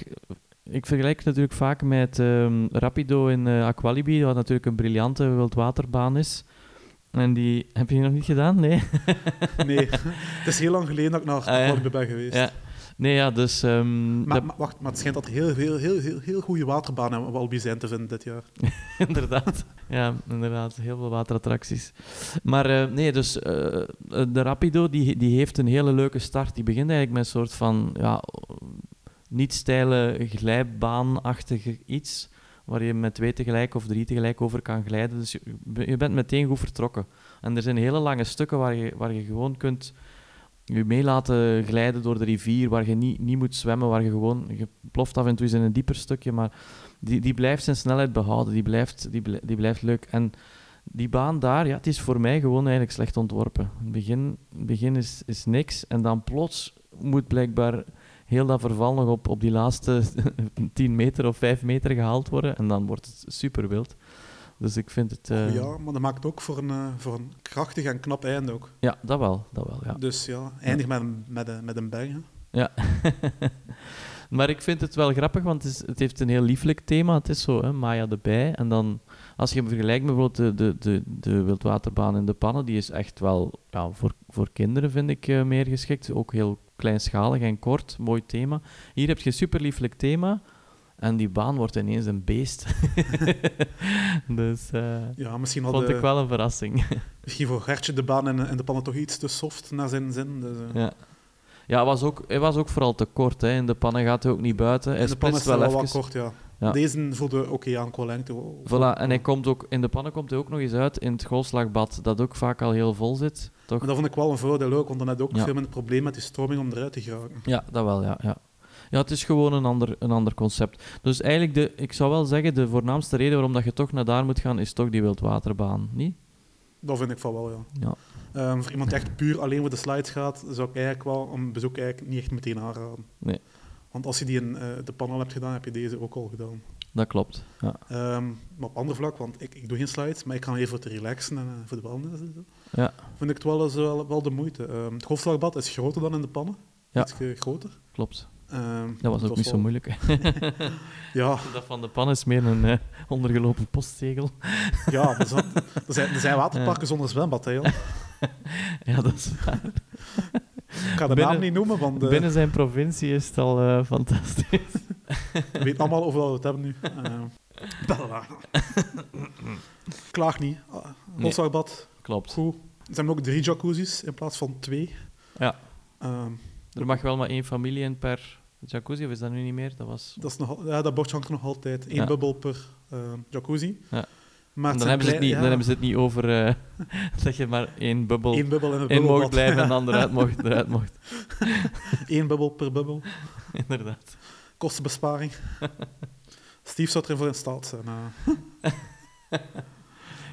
ik vergelijk het natuurlijk vaak met um, Rapido in uh, Aqualibi, wat natuurlijk een briljante wildwaterbaan is. En die heb je nog niet gedaan? Nee. *laughs* nee, het is heel lang geleden dat ik naar Aqualibi uh, ben geweest. Ja. Nee, ja, dus... Um, maar, maar, wacht, maar het schijnt dat er heel, heel, heel, heel, heel goede waterbanen op Albi zijn te vinden dit jaar. *laughs* inderdaad. Ja, inderdaad. Heel veel waterattracties. Maar uh, nee, dus uh, de Rapido die, die heeft een hele leuke start. Die begint eigenlijk met een soort van ja, niet steile glijbaanachtig iets waar je met twee tegelijk of drie tegelijk over kan glijden. Dus je, je bent meteen goed vertrokken. En er zijn hele lange stukken waar je, waar je gewoon kunt je mee laten glijden door de rivier, waar je niet, niet moet zwemmen, waar je gewoon, je ploft af en toe eens in een dieper stukje, maar die, die blijft zijn snelheid behouden, die blijft, die, die blijft leuk. En die baan daar, ja, het is voor mij gewoon eigenlijk slecht ontworpen. Het begin, begin is, is niks en dan plots moet blijkbaar heel dat verval nog op, op die laatste *laughs* 10 meter of 5 meter gehaald worden en dan wordt het super wild. Dus ik vind het... Uh... Ja, maar dat maakt ook voor een, uh, voor een krachtig en knap einde ook. Ja, dat wel. Dat wel ja. Dus ja, eindig ja. met, een, met, een, met een bang. Ja. *laughs* maar ik vind het wel grappig, want het, is, het, heeft een heel lieflijk thema. Het is zo, hè, Maya de Bij. En dan, als je vergelijkt bijvoorbeeld de, de, de, de wildwaterbaan in de pannen, die is echt wel ja, voor, voor kinderen, vind ik, uh, meer geschikt. Ook heel kleinschalig en kort, mooi thema. Hier heb je een super lieflijk thema... En die baan wordt ineens een beest. *laughs* dus uh, ja, misschien vond de, ik wel een verrassing. *laughs* misschien voor Gertje de baan en, en de pannen toch iets te soft naar zijn zin. Dus, uh. Ja, ja hij, was ook, hij was ook vooral te kort. Hè. In de pannen gaat hij ook niet buiten. Hij in de pannen is wel, wel wat kort, ja. ja. Deze voelde oké okay aan qua lengte. Voilà, en hij komt ook, in de pannen komt hij ook nog eens uit in het golfslagbad, dat ook vaak al heel vol zit. Toch? Maar dat vond ik wel een voordeel ook, want dan had ook ja. veel minder probleem met die stroming om eruit te geraken. Ja, dat wel, ja. ja. Ja, het is gewoon een ander, een ander concept. Dus eigenlijk, de, ik zou wel zeggen, de voornaamste reden waarom dat je toch naar daar moet gaan, is toch die wildwaterbaan, niet? Dat vind ik van wel, ja. ja. Um, voor iemand die echt puur alleen voor de slides gaat, zou ik eigenlijk wel een bezoek eigenlijk niet echt meteen aanraden. Nee. Want als je die in uh, de pan al hebt gedaan, heb je deze ook al gedaan. Dat klopt, ja. Um, maar op ander vlak, want ik, ik doe geen slides, maar ik ga even voor te relaxen en uh, voor de wandelen. Ja. Vind ik het wel, wel, wel de moeite. Um, het golfslagbad is groter dan in de pannen. Ja. Iets groter. Klopt. Ehm, dat was ook niet zo moeilijk. *laughs* ja. Dat van de pan is meer een uh, ondergelopen postzegel. *laughs* ja, er zijn, er zijn, er zijn waterparken zonder zwembad, hè, *laughs* Ja, dat is waar. Ik ga de binnen, naam niet noemen, want... Uh, binnen zijn provincie is het al uh, fantastisch. We weten allemaal over wat we het hebben nu. Uh, Klaag niet. Boswagbad. Nee. Klopt. Goed. Er zijn ook drie jacuzzis in plaats van twee. Ja. Ehm, er mag wel maar één familie in per jacuzzi, of is dat nu niet meer? Dat, was... dat, is nog, ja, dat bordje hangt er nog altijd. Eén bubbel per uh, jacuzzi. Ja. Maar dan, hebben ze het niet, dan hebben ze het niet over uh, *laughs* dat je maar één bubbel, Eén bubbel in, in mocht blijven en *laughs* de andere uit mocht, eruit mocht. *laughs* Eén bubbel per bubbel. Inderdaad. Kostenbesparing. Steve zou erin voor in staat zijn. Uh.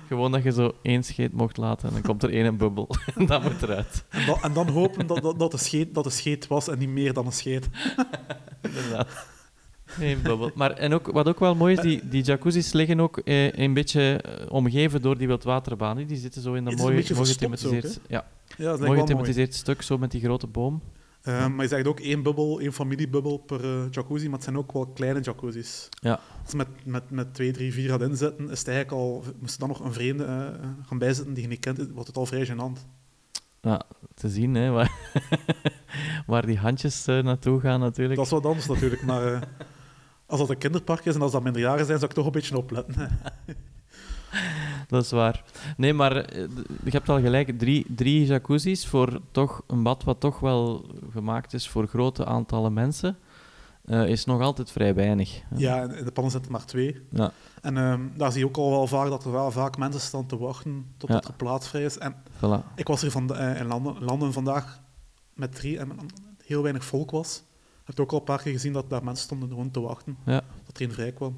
Gewoon dat je zo één scheet mocht laten en dan komt er één bubbel. *laughs* en dat moet eruit. En dan, en dan hopen dat, dat, dat, de scheet, dat de scheet was en niet meer dan een scheet. *laughs* Inderdaad. Geen bubbel. Maar en ook, wat ook wel mooi is, die, die jacuzzis liggen ook eh, een beetje eh, omgeven door die wildwaterbaan. Die zitten zo in dat mooie, mooi gethematiseerd, ja. Ja, mooi gethematiseerd stuk, zo met die grote boom. Uh, maar je zegt ook één bubbel, één familiebubbel per uh, jacuzzi, maar het zijn ook wel kleine jacuzzis. Ja. Als je met, met, met twee, drie, vier gaat inzetten, is het eigenlijk al... Moest dan nog een vreemde uh, gaan bijzetten die je niet kent, wordt het al vrij gênant. Ja, te zien, hè, waar, *laughs* waar die handjes naartoe gaan natuurlijk. Dat is wat anders natuurlijk, maar als dat een kinderpark is en als dat minderjarigen zijn, zou ik toch een beetje opletten. *laughs* dat is waar. Nee, maar eh, je hebt al gelijk. Drie, drie jacuzzis voor toch een bad wat toch wel gemaakt is voor grote aantallen mensen. Uh, is nog altijd vrij weinig. Ja, in de pannen zitten maar twee. Ja. En uh, daar zie je ook al wel vaak dat er wel vaak mensen staan te wachten tot er plaats vrij is. En voilà. ik was hier van de, uh, in landen, landen, vandaag met drie en heel weinig volk was. Ik heb ook al een paar keer gezien dat daar mensen stonden gewoon te wachten. Ja. Dat er een vrij kwam.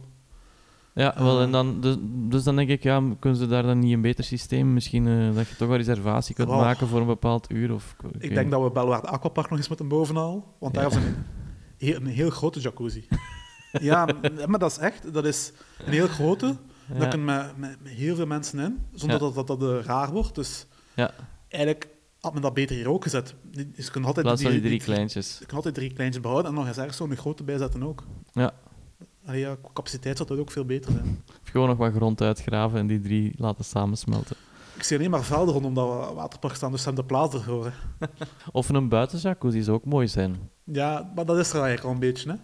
Ja, wel, en dan, dus, dus, dan denk ik, ja, kunnen ze daar dan niet een beter systeem, misschien uh, dat je toch een reservatie kunt maken voor een bepaald uur? Of, ik, ik denk dat we Belwaard Aquapark nog eens moeten bovenhalen, want daar is een, heel, een heel grote jacuzzi. ja, maar dat is echt, dat is een heel grote, ja. daar kunnen met, met, met, heel veel mensen in, zonder dat dat, dat, dat raar wordt. Dus ja. eigenlijk had men dat beter hier ook gezet. Je kunt altijd die, die drie kleintjes. Je altijd drie kleintjes behouden en nog eens ergens zo'n grote bijzetten ook. Ja. Allee, ja, capaciteit zou dat ook veel beter zijn. Of gewoon nog wat grond uitgraven en die drie laten samensmelten. Ik zie alleen maar velden rondom dat waterpark staan, dus ze hebben de plaats ervoor. *laughs* of een buitenjacuzzi zou ook mooi zijn. Ja, maar dat is er eigenlijk al een beetje, hè?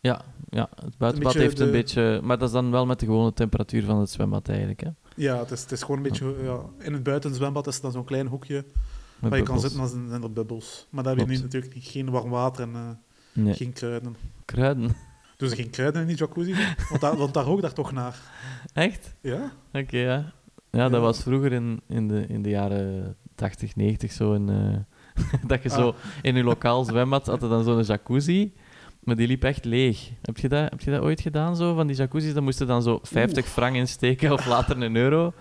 Ja, ja het buitenbad heeft een beetje... Maar dat is dan wel met de gewone temperatuur van het zwembad eigenlijk, hè? Ja, het is, het is gewoon een beetje... Ja, in het buitenzwembad is dan zo'n klein hoekje waar je kan zitten, dan zijn er bubbels. Maar daar heb je nu natuurlijk geen warm water en uh, nee. geen kruiden. Kruiden? Doen ze geen kruiden in die jacuzzi? Want daar, want daar daar toch naar. Echt? Ja. Oké, okay, ja. ja. dat was vroeger in, in, de, in de jaren 80, 90 zo. In, uh, *laughs* dat je ah. zo in je lokaal zwembad had je dan zo'n jacuzzi. Maar die liep echt leeg. Heb je dat, heb je dat ooit gedaan, zo? Van die jacuzzi's, dan moesten dan zo 50 frank insteken of later een euro.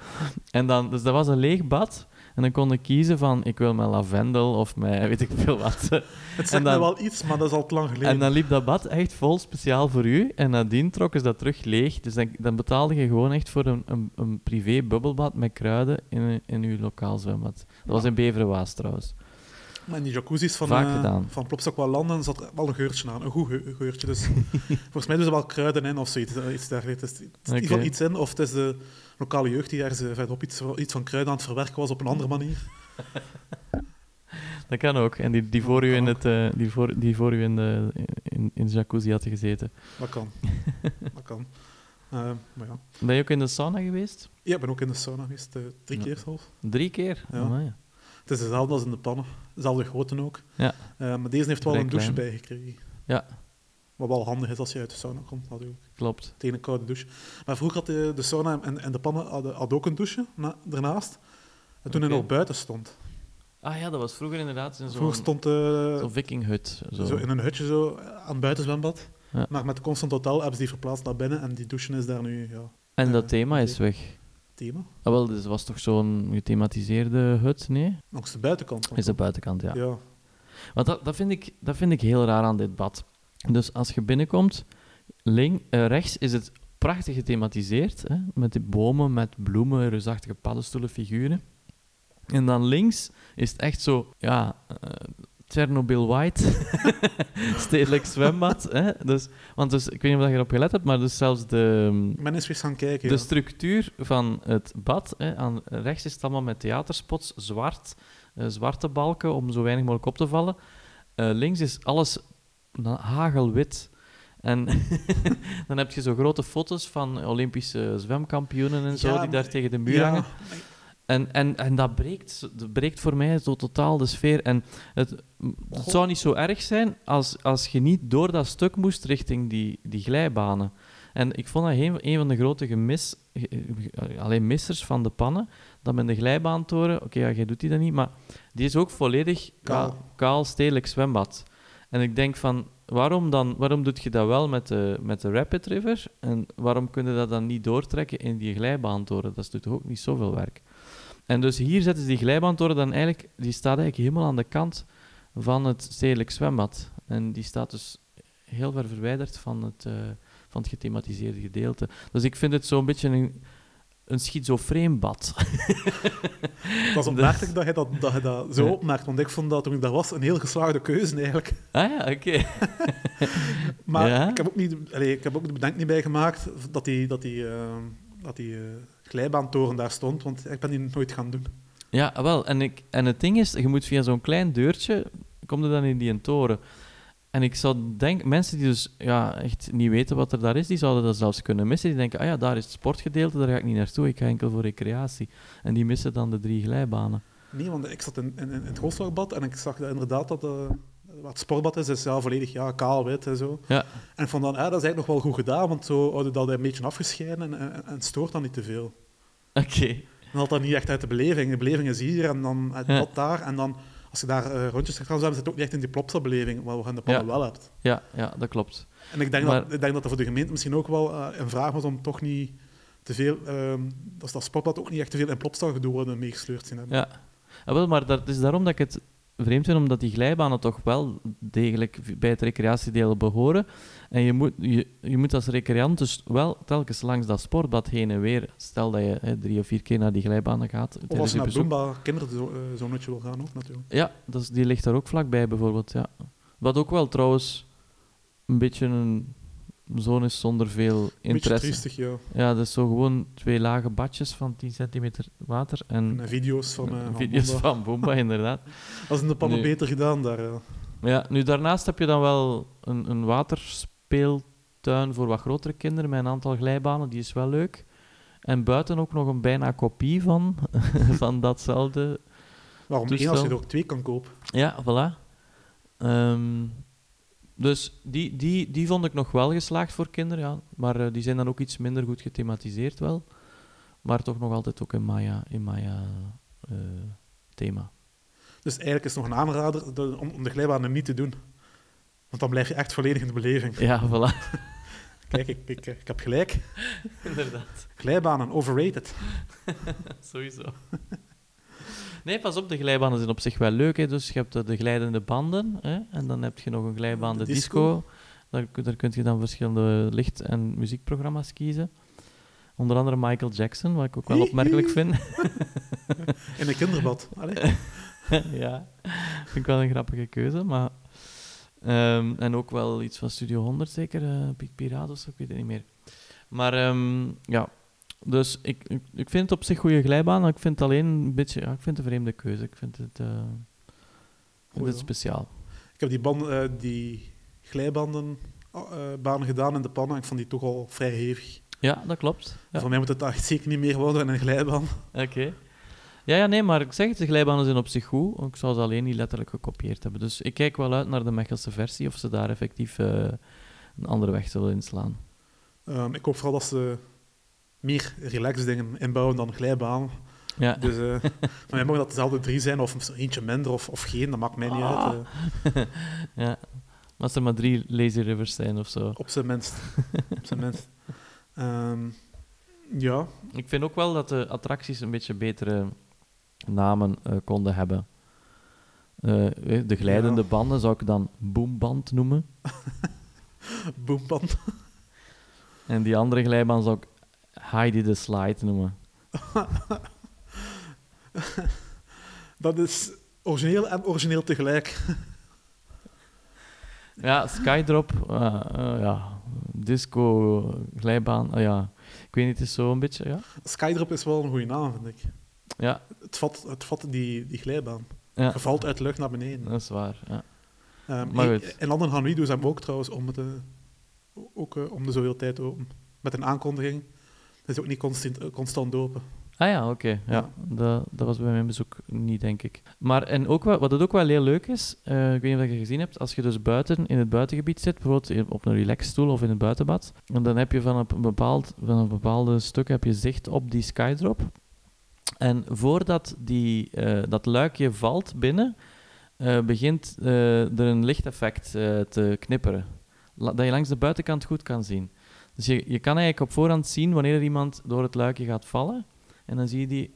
En dan, dus dat was een leeg bad. En dan kon ik kiezen van, ik wil mijn lavendel of mijn *laughs* weet ik veel wat. Het zegt dan, wel iets, maar dat is al te lang geleden. En dan liep dat bad echt vol speciaal voor u. En nadien trokken ze dat terug leeg. Dus dan, dan betaalde je gewoon echt voor een, een, een privé bubbelbad met kruiden in, in uw lokaal zwembad. Dat was in Beverwaas trouwens. Maar in die jacuzzi's van, uh, van landen zat er wel een geurtje aan. Een goed geurtje. Dus *laughs* volgens mij doen ze wel kruiden in of zoiets. Eh, iets dergelijks. Het is okay. iets in, of het is de lokale jeugd die ergens verderop iets, iets van kruiden aan het verwerken was op een andere manier. Dat kan ook. En die, die voor u in, het, uh, die voor, die voor u in de, in, in de jacuzzi had gezeten. Dat kan. *laughs* dat kan. Uh, maar ja. Ben je ook in de sauna geweest? Ja, ik ben ook in de sauna geweest. Uh, drie ja. keer zelfs. Drie keer? Ja. Oh, ja. Het is dezelfde als in de pannen. Dezelfde grootte ook. Ja. Maar deze heeft wel Vrij een douche klein. bijgekregen. Ja. Wat wel handig is als je uit de sauna komt, natuurlijk. Klopt. Tegen een koude douche. Maar vroeger had de, de sauna en, en de pannen hadden, had ook een douche na, ernaast. En toen okay. hij nog buiten stond. Ah ja, dat was vroeger inderdaad in zo'n vroeger stond, uh, zo vikinghut. Zo. zo. in een hutje zo, aan het buitenzwembad. Ja. Maar met Constant Hotel hebben ze die verplaatst naar binnen en die douche is daar nu... Ja, en dat uh, thema is weg? Thema? Ah, wel, dus was toch zo'n gethematiseerde hut, nee? Nog de buitenkant. Is de buitenkant, ja. ja. Want dat, dat, vind ik, dat vind ik heel raar aan dit bad. Dus als je binnenkomt, link, uh, rechts is het prachtig gethematiseerd, hè, met die bomen, met bloemen, reusachtige paddenstoelen, figuren. En dan links is het echt zo, ja, uh, Chernobyl White, *laughs* stedelijk zwembad. Hè? Dus, want dus, ik weet niet of je erop gelet hebt, maar dus zelfs de, Men is weer gaan kijken. de structuur van het bad, hè, aan rechts is het allemaal met theaterspots, zwart, uh, zwarte balken om zo weinig mogelijk op te vallen. Uh, links is alles hagelwit. En *laughs* dan heb je zo grote foto's van Olympische zwemkampioenen en zo, Ja, die daar tegen de muur ja, hangen. En, en, en dat, breekt, dat breekt voor mij zo totaal de sfeer. En het, het zou niet zo erg zijn als, als je niet door dat stuk moest richting die, die glijbanen. En ik vond dat een, een van de grote gemis, ge- alleen missers van de pannen, dat men de glijbaantoren, oké, ja, jij doet die dan niet, maar die is ook volledig Kaal. kaal stedelijk zwembad. En ik denk van, waarom, dan, waarom doet je dat wel met de, met de Rapid River? En waarom kun je dat dan niet doortrekken in die glijbaantoren? Dat is natuurlijk ook niet zoveel werk. En dus hier zetten ze die glijbaantoren dan eigenlijk, die staat eigenlijk helemaal aan de kant van het stedelijk zwembad. En die staat dus heel ver verwijderd van het, eh, van het gethematiseerde gedeelte. Dus ik vind het zo'n beetje een, een schizofreen bad. *laughs* Dat is opmerkelijk dat je dat, dat, je dat zo opmerkt, want ik vond dat toen ik daar was een heel geslaagde keuze eigenlijk. ah ja, oké. *laughs* Maar Ja? ik heb ook niet, allee, ik heb ook de bedenking bij gemaakt dat die, dat die, eh, dat die eh, glijbaantoren daar stond, want ik ben die nooit gaan doen. Ja, wel. En, ik, en het ding is, je moet via zo'n klein deurtje, kom je dan in die toren. En ik zou denken, mensen die dus ja, echt niet weten wat er daar is, die zouden dat zelfs kunnen missen. Die denken, ah ja, daar is het sportgedeelte, daar ga ik niet naartoe, ik ga enkel voor recreatie. En die missen dan de drie glijbanen. Nee, want ik zat in, in, in het Hoofdslagbad en ik zag dat inderdaad dat eh, wat het sportbad is, is ja, volledig ja, kaal, wit en zo. Ja, En vond dan, ja, dat is eigenlijk nog wel goed gedaan, want zo houden dat een beetje afgescheiden en, en, stoort dan niet te veel. oké. Dan haalt dat niet echt uit de beleving. De beleving is hier en dan het Ja. bad daar. En dan, als je daar eh, rondjes gaat gaan zwemmen, zit het ook niet echt in die plopsa-beleving, wat je in de pannen Ja. wel hebt. Ja, ja, dat klopt. En ik denk, Maar- dat, ik denk dat dat voor de gemeente misschien ook wel eh, een vraag was om toch niet te veel... ehm dat dat sportbad ook niet echt te veel in plopsa-gedoe worden meegesleurd zien hebben. Ja, ah, wel, maar dat is daarom dat ik het vreemd vind, omdat die glijbanen toch wel degelijk bij het recreatiedeel behoren. En je moet, je, je moet als recreant dus wel telkens langs dat sportbad heen en weer. Stel dat je hè, drie of vier keer naar die glijbanen gaat. Of als je naar bezoek. Boomba kinderzonnetje wil gaan ook, natuurlijk. Ja, is, die ligt daar ook vlakbij bijvoorbeeld. Ja. Wat ook wel trouwens een beetje een zone is zonder veel interesse. triestig, ja. Ja, dat is zo gewoon twee lage badjes van 10 centimeter water en En video's van, eh van video's van Boomba, *laughs* inderdaad. Dat is in de pannen Nu- beter gedaan daar. ja. Ja, nu daarnaast heb je dan wel een, een waterspeeltuin voor wat grotere kinderen met een aantal glijbanen, die is wel leuk. En buiten ook nog een bijna kopie van, *laughs* van datzelfde. Waarom Toestel. één als je er ook twee kan kopen? Ja, voilà. Ehm, dus die, die, die vond ik nog wel geslaagd voor kinderen, ja. Maar eh, die zijn dan ook iets minder goed gethematiseerd wel. Maar toch nog altijd ook in Maya, in Maya eh, thema. Dus eigenlijk is het nog een aanrader de- om, om de glijbanen niet te doen. Want dan blijf je echt volledig in de beleving. Ja, *laughs* voilà. Kijk, ik, ik, ik heb gelijk. *laughs* Inderdaad. Glijbanen, overrated. *laughs* Sowieso. Nee, pas op, de glijbanen zijn op zich wel leuk. Hè. Dus je hebt eh, de glijdende banden hè. en dan heb je nog een glijbaan de De disco. Daar, kun- daar kun je dan verschillende licht- en muziekprogramma's kiezen. Onder andere Michael Jackson, wat ik ook wel opmerkelijk vind. *laughs* In een kinderbad. Allee. *laughs* ja, vind ik wel een grappige keuze. Maar, ehm, en ook wel iets van Studio 100 zeker, eh Big Pirados, ik weet het niet meer. Maar ehm, ja, dus ik, ik, ik vind het op zich goede glijbaan, maar ik vind het alleen een beetje, ja, ik vind het een vreemde keuze. Ik vind het, vind hoor. speciaal. Ik heb die, band, eh, die glijbanden eh, banen gedaan in de pannen. Ik vond die toch al vrij hevig. Ja, dat klopt. Ja. Voor mij moet het echt zeker niet meer worden in een glijbaan. Oké. Ja, ja, nee, maar ik zeg het, de glijbanen zijn op zich goed. Ik zou ze alleen niet letterlijk gekopieerd hebben. Dus ik kijk wel uit naar de Mechelse versie, of ze daar effectief een andere weg zullen inslaan. Ehm, ik hoop vooral dat ze meer relax dingen inbouwen dan glijbaan. Ja. Dus uh, *laughs* maar mij mogen dat dezelfde drie zijn, of eentje minder of, of geen, dat maakt mij niet Ah. uit. eh. *laughs* ja. Maar als er maar drie lazy rivers zijn of zo. op zijn minst. op zijn minst. *laughs* Ehm, ja, Ik vind ook wel dat de attracties een beetje betere namen eh, konden hebben. De glijdende Ja. banden zou ik dan boomband noemen. boomband. En die andere glijbaan zou ik Heidi the Slide noemen. *laughs* Dat is origineel en origineel tegelijk. *laughs* Ja, Skydrop, uh, uh, ja, disco, glijbaan, uh, ja. Ik weet niet, het is zo een beetje, ja. Skydrop is wel een goede naam, vind ik. Ja. Het vat, het vat die, die glijbaan. Ja. Je valt uit de lucht naar beneden. Dat is waar, ja. Um, maar goed. In landen gaan we doen ze hem ook trouwens om, de, ook, om de zoveel tijd open. Met een aankondiging. Is ook niet constant, constant open. Ah ja, oké. Okay. Ja, Dat, dat was bij mijn bezoek niet, denk ik. Maar en ook wat, wat het ook wel heel leuk is, uh, ik weet niet of je gezien hebt, als je dus buiten in het buitengebied zit, bijvoorbeeld op een relaxstoel of in het buitenbad, en dan heb je van een, bepaald, van een bepaalde stuk heb je zicht op die skydrop. En voordat die, uh, dat luikje valt binnen, uh, begint er een lichteffect te knipperen. dat je langs de buitenkant goed kan zien. Dus je, je kan eigenlijk op voorhand zien wanneer er iemand door het luikje gaat vallen. En dan zie je die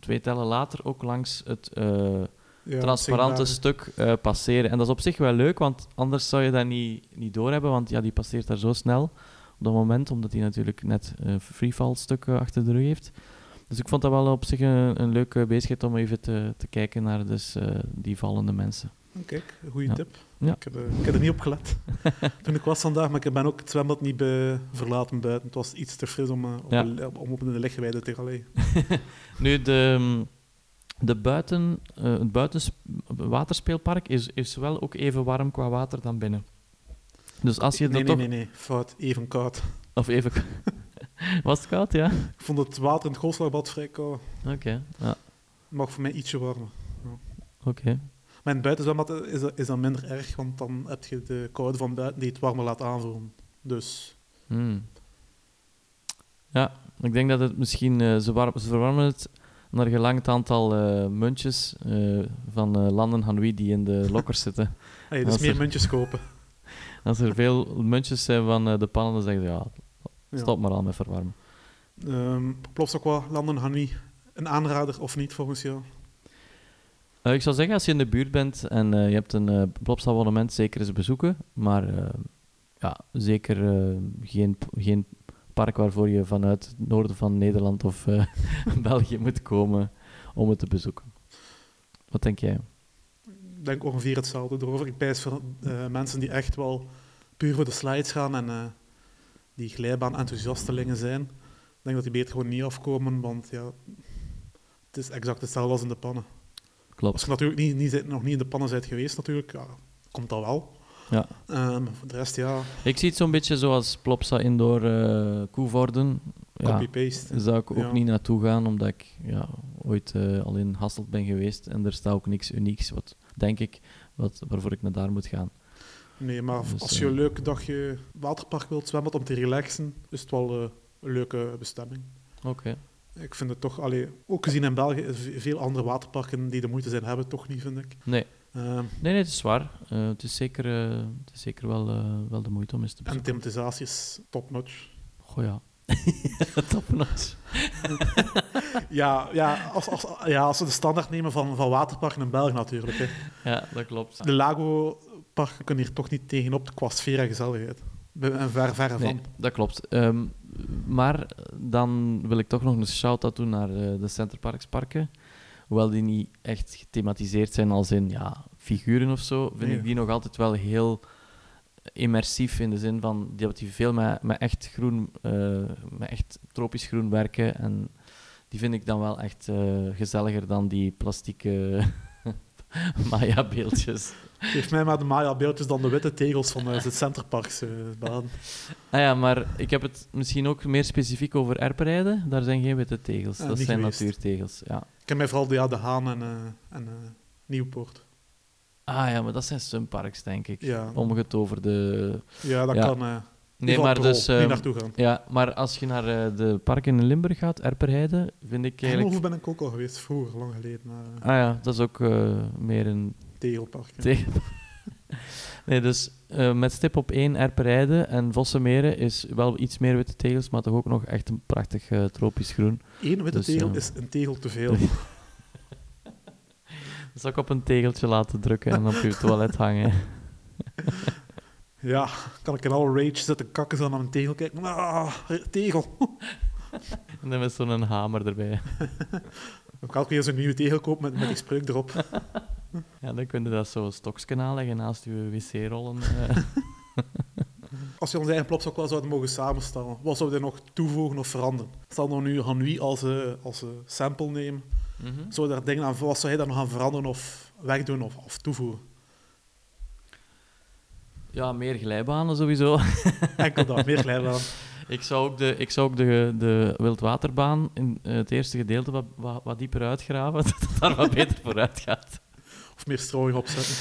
twee tellen later ook langs het uh, ja, transparante stuk uh, passeren. En dat is op zich wel leuk, want anders zou je dat niet, niet doorhebben, want ja, die passeert daar zo snel op dat moment, omdat hij natuurlijk net een freefall stuk achter de rug heeft. Dus ik vond dat wel op zich een, een leuke bezigheid om even te, te kijken naar dus, die vallende mensen. Kijk, goede ja. tip. Ja. Ik, heb, uh, ik heb er niet op gelet *laughs* toen ik was vandaag, maar ik ben ook het zwembad niet be verlaten buiten. Het was iets te fris om, uh, op, ja. om op de leggewijde te gaan *laughs* nu, de, de buiten, uh, het buitenwaterspeelpark is, is wel ook even warm qua water dan binnen. Dus als je nee, nee, toch... nee, nee, fout. Even koud. Of even *laughs* Was het koud, ja? Ik vond het water in het golfslagbad vrij koud. Oké, okay, ja. Mag voor mij ietsje warmer. Ja. Oké. Okay. Maar in het buitenzwembad is dat, is dat minder erg, want dan heb je de koude van buiten die het warmer laat aanvoelen. Dus... Hmm. Ja, ik denk dat het misschien... Uh, ze, warm, ze verwarmen het naar gelang het aantal uh, muntjes uh, van landen Hanoi die in de lokkers *laughs* zitten. Hey, dus meer er, muntjes kopen. *laughs* Als er veel muntjes zijn van de pannen, dan zeggen ze ja, stop ja. maar al met verwarmen. Um, Plots ook wel landen Hanoi een aanrader of niet volgens jou? Uh, ik zou zeggen, als je in de buurt bent en uh, je hebt een uh, zeker eens bezoeken. Maar ja, zeker geen, geen park waarvoor je vanuit het noorden van Nederland of *laughs* België moet komen om het te bezoeken. Wat denk jij? Ik denk ongeveer hetzelfde erover. Ik pijs voor mensen die echt wel puur voor de slides gaan en die glijbaan-enthousiastelingen zijn. Ik denk dat die beter gewoon niet afkomen, want ja, het is exact hetzelfde als in de pannen. Klopt. Als je natuurlijk niet, niet, nog niet in de pannen bent geweest, natuurlijk, ja, komt dat wel. Ja. Um, voor de rest, ja. Ik zie het zo'n beetje zoals Plopsa Indoor uh, Koevorden. Copy-paste. Daar zou ik ook ja. niet naartoe gaan, omdat ik ja, ooit uh, al in Hasselt ben geweest en er staat ook niks unieks, wat, denk ik, wat, waarvoor ik naar daar moet gaan. Nee, maar dus, als je een leuk dagje waterpark wilt zwemmen om te relaxen, is het wel uh, een leuke bestemming. Oké. Okay. Ik vind het toch, allee, ook gezien in België, veel andere waterparken die de moeite zijn, hebben toch niet, vind ik. Nee. Uh, nee, nee, het is waar. Uh, het is zeker, uh, het is zeker wel, wel de moeite om eens te bezoeken. En thematisatie is top-notch. Goh ja. *laughs* top-notch. *laughs* ja, ja, als, als, ja, als we de standaard nemen van, van waterparken in België natuurlijk. Hè. Ja, dat klopt. De Lago-parken kunnen hier toch niet tegenop qua sfeer en gezelligheid. En ver, verre nee, van. dat klopt. Um, maar dan wil ik toch nog een shout-out doen naar uh, de Centerparks parken. Hoewel die niet echt gethematiseerd zijn als in ja, figuren of zo, vind nee. ik die nog altijd wel heel immersief in de zin van die, die veel met, met echt groen, uh, met echt tropisch groen werken. En die vind ik dan wel echt uh, gezelliger dan die plastieke *laughs* Maya-beeldjes. Geef mij maar de Maya-beeldjes dan de witte tegels van uh, het Centerparks uh, baan. Ah ja, maar ik heb het misschien ook meer specifiek over erperijden. Daar zijn geen witte tegels. Ja, dat zijn geweest. natuurtegels. Ja. Ik ken mij vooral de, ja, de Haan en, en Nieuwpoort. Ah ja, maar dat zijn sunparks, denk ik. Ja. Omgetoverde... Ja, dat ja. kan... Nee, maar dus... Um, naartoe gaan. Ja, maar als je naar uh, de parken in Limburg gaat, Erperheide, vind ik eigenlijk... Hoe ben ik ook al geweest, vroeger, lang geleden. Maar, ah ja, dat is ook uh, meer een... Tegelpark. Tegel... *laughs* nee, dus met stip op één Erperheide en Vossemeren is wel iets meer witte tegels, maar toch ook nog echt een prachtig tropisch groen. Eén witte Dus, tegel is een tegel te veel. *laughs* Zou ik op een tegeltje laten drukken en op je *laughs* toilet hangen. Ja, kan ik in alle rage zitten kakken zo naar een tegel kijken. Ah, tegel. en dan met zo'n hamer erbij. Ook elke keer zo'n nieuwe tegelkoop met, met die spreuk erop. *laughs* ja, dan kun je dat zo stokskanaal leggen naast je wc-rollen. Uh. *laughs* Als je ons eigen plopstok wel zouden mogen samenstellen, wat zouden we nog toevoegen of veranderen? Stel nou nu Hanui als, uh, als uh, sample nemen. Mm -hmm. Zou daar dingen aan, wat zou hij daar nog gaan veranderen of wegdoen of, of toevoegen? Ja, meer glijbanen sowieso. Enkel dat, meer glijbanen. *laughs* ik zou ook de, ik zou ook de, de wildwaterbaan in het eerste gedeelte wat, wat, wat dieper uitgraven, *laughs* dat het daar wat beter vooruit gaat. Of meer strooien opzetten.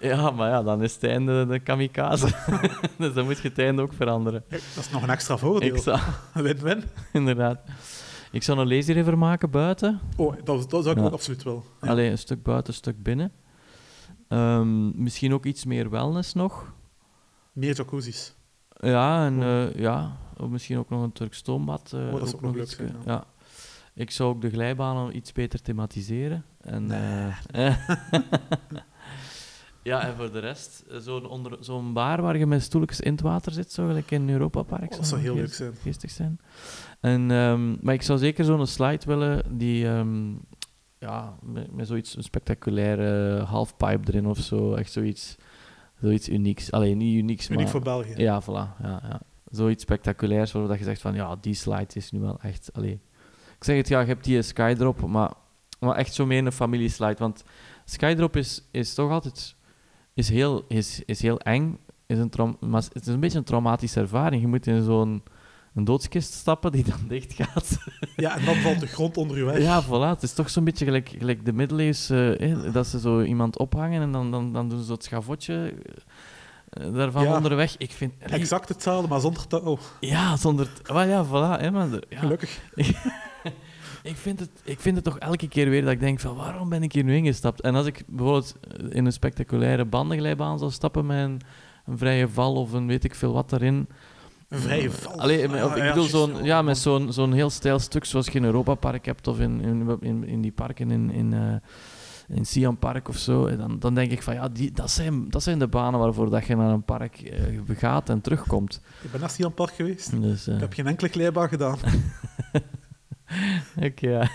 Ja, maar ja, dan is het einde de kamikaze. *laughs* dus dan moet je het einde ook veranderen. Dat is nog een extra voordeel. Ik zou... *laughs* Win-win. Inderdaad. Ik zou een lazy river maken buiten. Oh, dat, dat zou ik ja. ook absoluut wel. Ja. Alleen een stuk buiten, een stuk binnen. Um, misschien ook iets meer wellness nog. Meer jacuzzi's. Ja, en uh, ja, of misschien ook nog een Turk stoombad. Uh, oh, dat is ook, nog leuk zijn, ja. ja. Ik zou ook de glijbanen iets beter thematiseren. En, nee. uh, *laughs* ja, en voor de rest, zo'n zo'n bar waar je met stoeltjes in het water zit, zo gelijk in Europa Park. Oh, dat zou heel leuk zijn. Geestig zijn. En, um, maar ik zou zeker zo'n slide willen die... Um, ja, met, met zoiets een spectaculaire halfpipe erin of zo. Echt zoiets, zoiets unieks. Alleen niet unieks, Uniek maar... voor België. Ja, voilà. Ja, ja. Zoiets spectaculairs waarop je zegt van, ja, die slide is nu wel echt... Allee. Ik zeg het, ja, je hebt die Skydrop, maar, maar echt zo meer een familieslide. Want Skydrop is, is toch altijd... Is heel, is, is heel eng, is een maar het is een beetje een traumatische ervaring. Je moet in zo'n een doodskist stappen die dan dicht gaat. Ja, en dan valt de grond onder je weg. Ja, voilà. Het is toch zo'n beetje gelijk, gelijk de middeleeuwse... Eh, dat ze zo iemand ophangen en dan, dan, dan doen ze dat schavotje uh, daarvan Ja. onderweg. Ik vind... Exact hetzelfde, maar zonder touw. Ja, zonder... Maar ja, voilà. Hè, maar, ja. Gelukkig. *laughs* ik, vind het, ik vind het toch elke keer weer dat ik denk van waarom ben ik hier nu ingestapt? En als ik bijvoorbeeld in een spectaculaire bandenglijbaan zou stappen met een, een vrije val of een weet ik veel wat daarin... Een vrije val. Allee, met- of Ah, ik bedoel, zo'n, ja, met zo'n, zo'n heel stijl stuk zoals je in Europa Park hebt of in, in, in, in die parken in, in, eh, in Siam Park of zo. En dan, dan denk ik van ja, die, dat, zijn, dat zijn de banen waarvoor dat je naar een park eh, gaat en terugkomt. Ik ben naar Sian Park geweest. Dus, eh, Ik heb geen enkele glijbaan gedaan. *laughs* Oké, ja.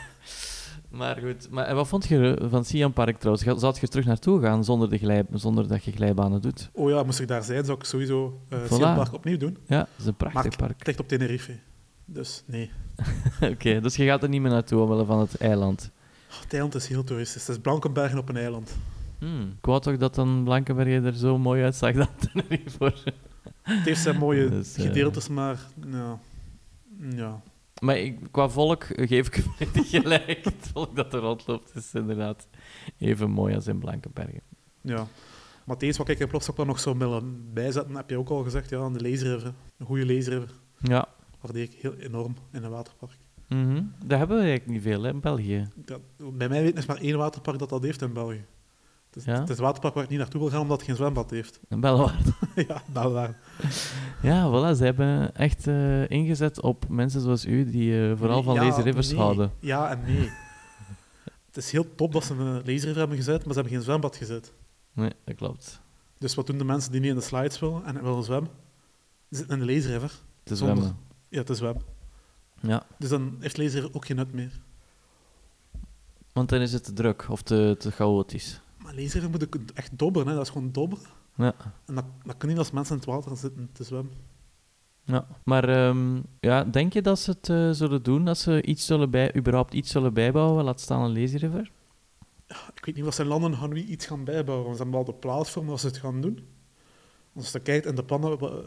Maar goed, maar, en wat vond je van Siam Park trouwens? Zou je er terug naartoe gaan zonder, de glij, zonder dat je glijbanen doet? Oh ja, moest ik daar zijn, zou ik sowieso uh, Voilà. Park opnieuw doen. Ja, dat is een prachtig Maar- park. Het ligt op Tenerife. Dus nee. *laughs* Oké, dus je gaat er niet meer naartoe omwille van het eiland. Oh, het eiland is heel toeristisch. Het is Blankenbergen op een eiland. Hmm. Ik wou toch dat dan Blankenberge er zo mooi uitzag dan *laughs* Tenerife. Het heeft zijn mooie Dus, eh, gedeeltes, maar ja. ja. Maar ik, qua volk geef ik *laughs* volledig gelijk. Het volk dat er rondloopt is inderdaad even mooi als in Blankenberge. ja. Maar het eerste wat ik in Plopstok nog zou willen bijzetten, heb je ook al gezegd, ja, de laserriver. Een goede laserriver. Ja. Waardeer ik heel enorm in een waterpark. Mhm. Dat hebben we eigenlijk niet veel hè, in België. Dat, bij mij weten is maar één waterpark dat dat heeft in België. Het is, Ja? het is waterpark waar ik niet naartoe wil gaan omdat het geen zwembad heeft. *laughs* Een *laughs* ja, Belwaar. Ja, voilà. Ze hebben echt eh, ingezet op mensen zoals u die eh, vooral van Ja, lazy rivers nee. houden. Ja en nee. *laughs* het is heel top dat ze een laserriver hebben gezet, maar ze hebben geen zwembad gezet. Nee, dat klopt. Dus wat doen de mensen die niet in de slides willen en willen zwemmen? Ze zitten in de laserriver. Te Zonder- zwemmen. Ja, te zwemmen. Ja, Dus dan heeft laserriver ook geen nut meer. want dan is het te druk of te, te chaotisch. Maar laserriver moet ook echt dobberen, hè. dat is gewoon dobberen. Ja. En dat, dat kan niet als mensen in het water zitten te zwemmen. Ja, maar ehm, ja, denk je dat ze het eh, zullen doen? Dat ze iets zullen bij, überhaupt iets zullen bijbouwen? Laat staan een lazy river? Ik weet niet wat zijn landen gaan nu iets gaan bijbouwen. want Ze hebben wel de platform waar ze het gaan doen. Als je kijkt in de plannen, wa-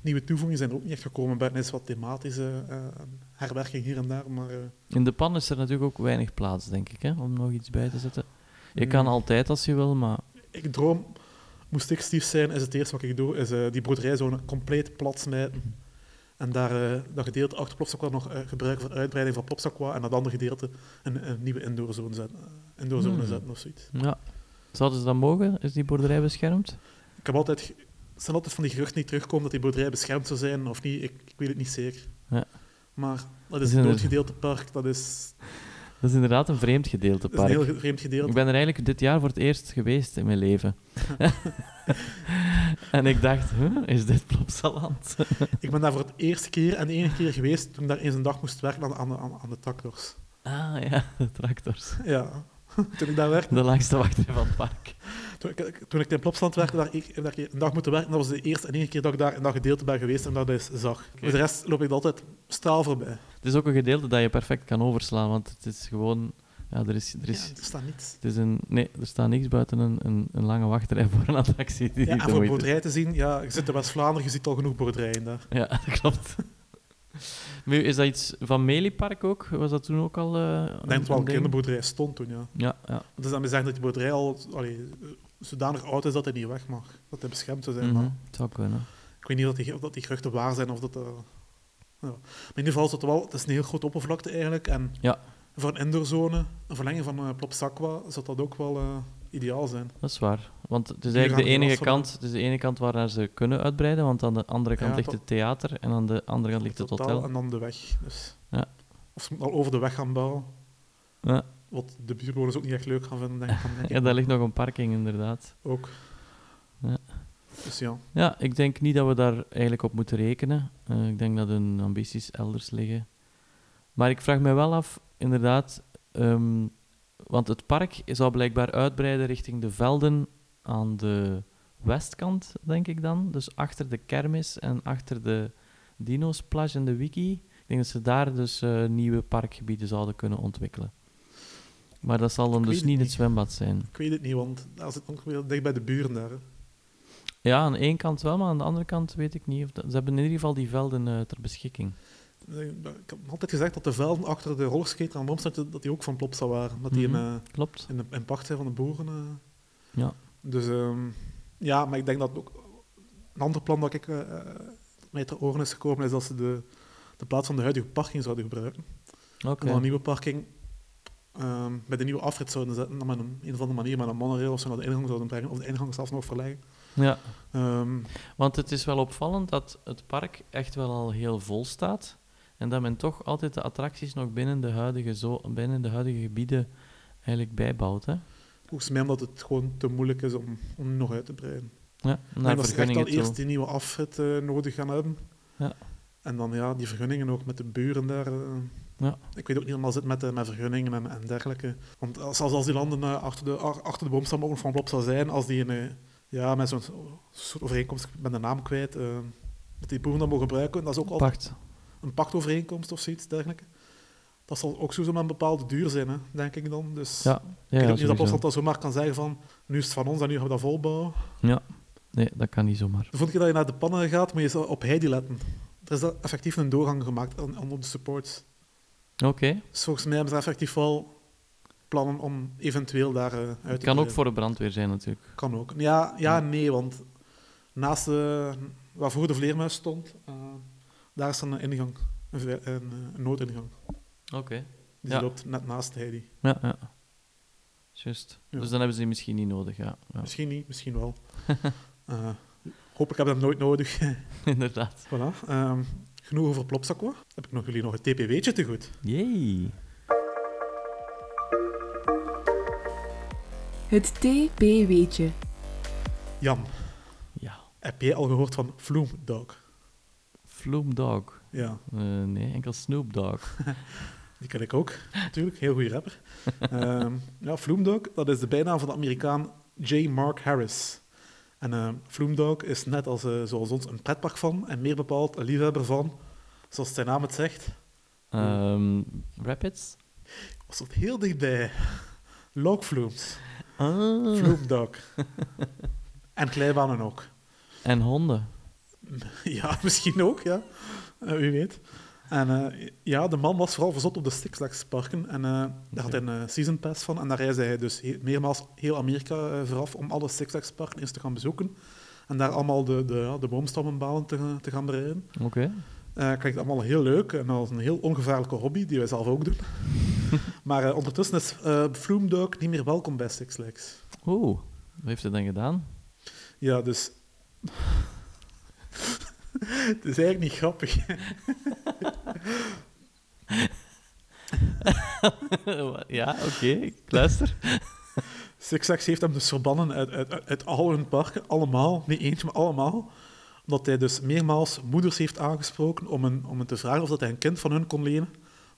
nieuwe toevoegingen zijn er ook niet echt gekomen. Buiten is wat thematische eh, herwerking hier en daar. Maar eh, In de pan is er natuurlijk ook weinig plaats, denk ik, hè, om nog iets bij te zetten. Je kan altijd als je wil, maar ik droom, moest ik Steve zijn, is het eerste wat ik doe, is eh, die broederijzone compleet plat smijten. En daar eh, dat gedeelte achter Plopsakwa nog eh, gebruiken voor uitbreiding van Plopsakwa. En dat andere gedeelte een, een nieuwe indoorzone zetten, indoorzone Hmm. zetten of zoiets. ja. Zouden ze dat mogen? Is die boerderij beschermd? Ik heb altijd, er zijn altijd van die geruchten die terugkomen dat die boerderij beschermd zou zijn of niet. Ik, ik weet het niet zeker. Ja. Maar dat Is een een- doodgedeeltepark. Dat is, Dat is inderdaad een vreemd gedeelte dat is een park. heel vreemd gedeelte. Ik ben er eigenlijk dit jaar voor het eerst geweest in mijn leven. *laughs* en ik dacht, huh, is dit Plopsaland? *laughs* Ik ben daar voor het eerste keer en de enige keer geweest toen ik daar eens een dag moest werken aan, aan, de taktors. Ah ja, de tractors. Ja, *laughs* toen ik daar werkte. De langste wachtrij van het park. Toen ik, toen ik in Plopsland werkte, daar, ik, daar een dag moeten werken, dat was de eerste en enige keer dat ik daar in dat gedeelte ben geweest en dat is zag. Voor de rest loop ik altijd straal voorbij. Het is ook een gedeelte dat je perfect kan overslaan, want het is gewoon... Ja, er, is, er, is, ja, er staat niets. Het is een, nee, er staat niks buiten een, een, een lange wachtrij voor een attractie. Die ja, en voor boerderij te zien, ja, je zit in West-Vlaanderen, je ziet al genoeg boerderijen daar. Ja, *laughs* dat klopt. *laughs* Maar is dat iets van Meliepark ook? Was dat toen ook al uh, Ik denk dat wel een kinderboerderij stond toen, ja. Ja, ja. Dus dan zeggen dat die boerderij al allee, zodanig oud is dat hij niet weg mag. Dat hij beschermd zou zijn. Mm -hmm. maar het zou kunnen. Ik weet niet of die, of dat die geruchten waar zijn of dat... Uh, ja. Maar in ieder geval is het wel... Het is een heel grote oppervlakte eigenlijk. En ja. voor een indoorzone, een verlenging van uh, Plopsaqua, zou dat ook wel ideaal zijn. Dat is waar. Want het is eigenlijk de enige kant, het is de ene kant waar ze kunnen uitbreiden, want aan de andere kant ja, ligt het theater en aan de andere kant ligt het hotel. En dan de weg. Dus. Ja. Of ze moeten al over de weg gaan bouwen. Ja. Wat de buurtbewoners ook niet echt leuk gaan vinden, denk ik. Denk *laughs* ja, daar ligt nog een parking, inderdaad. Ook. Ja. Dus ja. Ja, ik denk niet dat we daar eigenlijk op moeten rekenen. Uh, ik denk dat hun ambities elders liggen. Maar ik vraag me wel af, inderdaad, um, want het park zou blijkbaar uitbreiden richting de velden aan de westkant, denk ik dan. Dus achter de kermis en achter de Dino's-plage en de Wiki. Ik denk dat ze daar dus uh, nieuwe parkgebieden zouden kunnen ontwikkelen. Maar dat zal dan dus niet het zwembad zijn. Ik weet het niet, want als het ook weer dicht bij de buren daar. hè. Ja, aan de ene kant wel, maar aan de andere kant weet ik niet. Of dat... Ze hebben in ieder geval die velden uh, ter beschikking. Ik heb altijd gezegd dat de velden achter de rollerskater aan Bomstad, dat die ook van Plopsa waren. Dat die Mhm. in, Klopt. in, de, in pacht zijn van de boeren. Uh. Ja. Dus um, ja, maar ik denk dat ook... Een ander plan dat ik, uh, mij ter oren is gekomen, is dat ze de, de plaats van de huidige parking zouden gebruiken. Oké. En dan een nieuwe parking um, bij de nieuwe afrit zouden zetten, dan met een, een of andere manier met een monorail of zo naar de ingang zouden brengen, of de ingang zelfs nog verleggen. Ja, Um, want het is wel opvallend dat het park echt wel al heel vol staat. En dat men toch altijd de attracties nog binnen de huidige, zo, binnen de huidige gebieden eigenlijk bijbouwt. Hè? volgens mij omdat het gewoon te moeilijk is om, om nog uit te breiden. Ja, denk dat ze echt al toe. eerst die nieuwe afrit uh, nodig gaan hebben. Ja. En dan ja, die vergunningen ook met de buren daar. Uh, Ja. Ik weet ook niet helemaal zit met, uh, met vergunningen en, en dergelijke. Want als, als die landen achter, de, achter de boomstam ook van Plop zou zijn, als die een, ja, met zo'n soort overeenkomst, ben de naam kwijt, dat die boeren dat mogen gebruiken, dat is ook altijd Pacht. Een pachtovereenkomst of zoiets dergelijke. Dat zal ook zo met een bepaalde duur zijn, hè, denk ik dan. Dus Ja, ik ja, ook niet dat dat zomaar kan zeggen van, nu is het van ons en nu gaan we dat volbouwen. Ja, nee, dat kan niet zomaar. De volgende keer dat je naar de pannen gaat, moet je op Heidi letten. Er is effectief een doorgang gemaakt aan- onder de supports. Oké. Dus volgens mij hebben ze effectief wel plannen om eventueel daar uh, uit te Het kan ook voor de brandweer zijn natuurlijk. Kan ook. Ja, ja nee, want naast uh, waar voor de vleermuis stond, uh, daar is dan een ingang, een, een, eh, een noodingang. Oké. Die Ja. loopt net naast Heidi. Ja, ja. Juist. Ja. Dus dan hebben ze die misschien niet nodig, ja. ja. Misschien niet, misschien wel. *laughs* Eh, hopelijk heb ik dat nooit nodig. *laughs* Inderdaad. voilà. Ehm, genoeg over Plopsakwa. Heb ik nog jullie nog een TPW'tje te goed. Yay. Het TP-weetje. Jan, Ja. heb jij al gehoord van Flume Flume Dog. Ja, Eh, nee, enkel Snoop Dogg. *laughs* die ken ik ook, natuurlijk. Heel goede rapper. Ehm, ja, Flume Dog, dat is de bijnaam van de Amerikaan J. Mark Harris. En uh, Flume Dog is net als, uh, zoals ons een pretpark van, en meer bepaald een liefhebber van, zoals zijn naam het zegt, Ehm, Rapids? was het heel dichtbij. Logflumes. Ah. Flume Dog. *laughs* en glijbanen ook. En honden. *laughs* Ja, misschien ook, ja. Uh, wie weet. En uh, ja, de man was vooral verzot op de Six Flags parken. En uh, daar had hij een uh, season pass van. En daar reisde hij dus he meermaals heel Amerika vooraf om alle Six Flags parken eens te gaan bezoeken. En daar allemaal de, de, ja, de boomstammenbalen te, te gaan bereiden. Oké. Okay. klinkt allemaal heel leuk en als een heel ongevaarlijke hobby, die wij zelf ook doen. *laughs* maar ondertussen is Dog niet meer welkom bij Six Flags. Oeh, wat heeft hij dan gedaan? Ja, dus... Het is eigenlijk niet grappig. ja, oké, okay, ik luister. Six Flags heeft hem dus verbannen uit, uit, uit al hun parken, allemaal, niet eentje, maar allemaal. Omdat hij dus meermaals moeders heeft aangesproken om, een, om hen te vragen of dat hij een kind van hun kon lenen.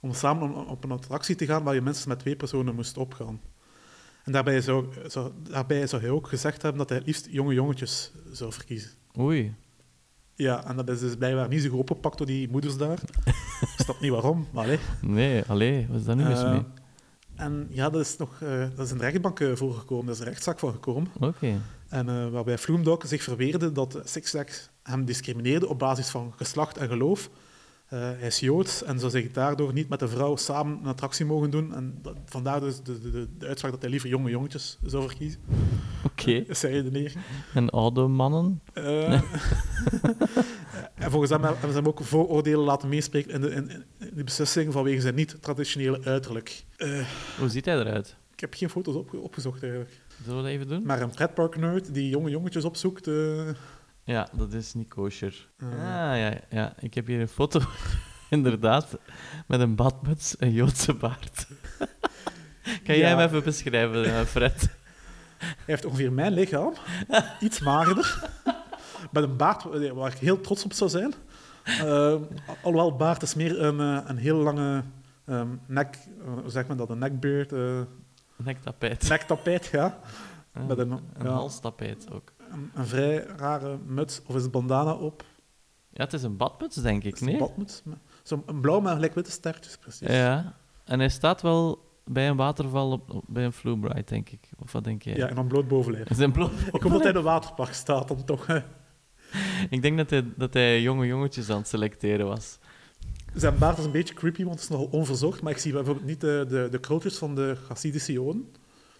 om samen op een attractie te gaan waar je mensen met twee personen moest opgaan. En daarbij zou, zou, daarbij zou hij ook gezegd hebben dat hij het liefst jonge jongetjes zou verkiezen. Oei. Ja, en dat is dus blijkbaar niet zo goed opgepakt door die moeders daar. *laughs* Ik snap niet waarom, maar allee. Nee, allee, wat is daar nu mis mee? En ja, dat is nog uh, dat is een rechtbank uh, voorgekomen, daar is een rechtszaak van gekomen. Oké. En uh, waarbij Vloemdok zich verweerde dat Six Flags hem discrimineerde op basis van geslacht en geloof. hij is Joods en zou zich daardoor niet met de vrouw samen een attractie mogen doen. En dat, vandaar dus de, de, de, de, uitspraak dat hij liever jonge jongetjes zou verkiezen. Oké. Zijn redenering. En oude mannen? *laughs* en volgens hem hebben ze hem ook vooroordelen laten meespreken in de, in, in de beslissing vanwege zijn niet-traditionele uiterlijk. Hoe ziet hij eruit? Ik heb geen foto's op, opgezocht eigenlijk. Zullen we dat even doen? Maar een pretpark-nerd die jonge jongetjes opzoekt... Uh... Ja, dat is niet kosher. Ah, ja, ja. Ik heb hier een foto, *laughs* inderdaad, met een badmuts en Joodse baard. *laughs* kan jij ja. hem even beschrijven, Fred? Hij heeft ongeveer mijn lichaam, iets magerder, met een baard waar ik heel trots op zou zijn. Uh, alhoewel, baard is meer een, een heel lange um, nek... Hoe zeg men dat? Een nekbeard... Nektapijt. Nektapijt, ja. Met een, een ja, halstapijt ook. Een, een, vrij rare muts, of is het bandana op? Ja, het is een badmuts, denk ik, nee? Een badmuts. Zo'n blauw met gelijk witte sterretjes, precies. Ja, en hij staat wel bij een waterval op, bij een Flubright, denk ik. Of wat denk jij? Ja, en dan bloot bovenlijf. *laughs* Bloot Ik hoop dat hij in een waterpark staat, dan toch. Hè. *laughs* ik denk dat hij, dat hij jonge jongetjes aan het selecteren was. Zijn baard is een beetje creepy, want het is nogal onverzorgd. Maar ik zie bijvoorbeeld niet de, de, de van de Hasidische Joden.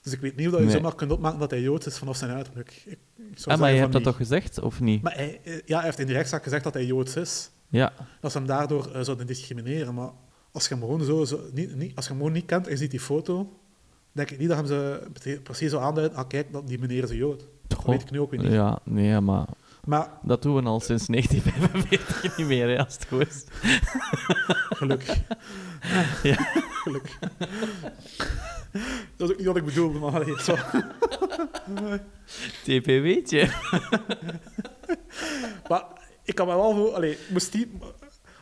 Dus ik weet niet of je nee. zomaar kunt opmaken dat hij Joods is vanaf zijn uiterlijk. Ik, ik ah, maar je hebt dat toch gezegd, of niet? Maar hij, ja, hij heeft in de rechtszaak gezegd dat hij Joods is. Ja. Dat ze hem daardoor uh, zouden discrimineren. Maar als je hem gewoon, zo, zo niet, niet, als je hem gewoon niet kent en je ziet die foto, denk ik niet dat hem ze precies zo aanduidt, ah kijk, die meneer is een Jood. Dat weet ik nu ook weer niet. Ja, nee, maar maar, dat doen we al sinds *laughs* 1945 niet meer, hè, als het goed is. *laughs* Gelukkig. Ja. Gelukkig. Dat is ook niet wat ik bedoelde, maar allee, zo. *laughs* TPW'tje. maar ik kan me wel voor... Allee, moest die...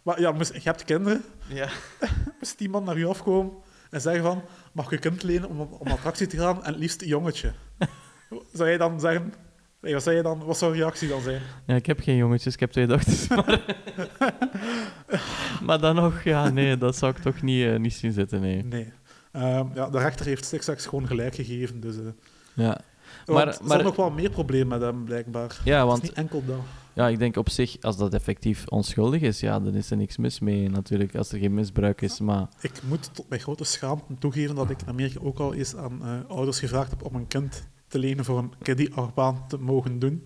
Maar ja, je hebt kinderen. Ja. *laughs* Moest die man naar u afkomen en zeggen van... Mag ik je kind lenen om op een attractie te gaan en het liefst een jongetje? *laughs* Zou jij dan zeggen... Nee, wat, zei je dan, wat zou je reactie dan zijn? Ja, ik heb geen jongetjes, ik heb twee dochters. *laughs* Maar, maar dan nog, ja, nee, dat zou ik toch niet, uh, niet zien zitten, nee. Nee. Um, ja, de rechter heeft straks gewoon gelijk gegeven, dus... Uh, ja. Maar, er zijn nog wel meer problemen met hem, blijkbaar. Ja, want... niet enkel dat. Ja, ik denk op zich, als dat effectief onschuldig is, ja, dan is er niks mis mee, natuurlijk, als er geen misbruik is, maar... Ik moet tot mijn grote schaamte toegeven dat ik in Amerika ook al eens aan uh, ouders gevraagd heb om een kind te lenen voor een kiddie-achtbaan te mogen doen.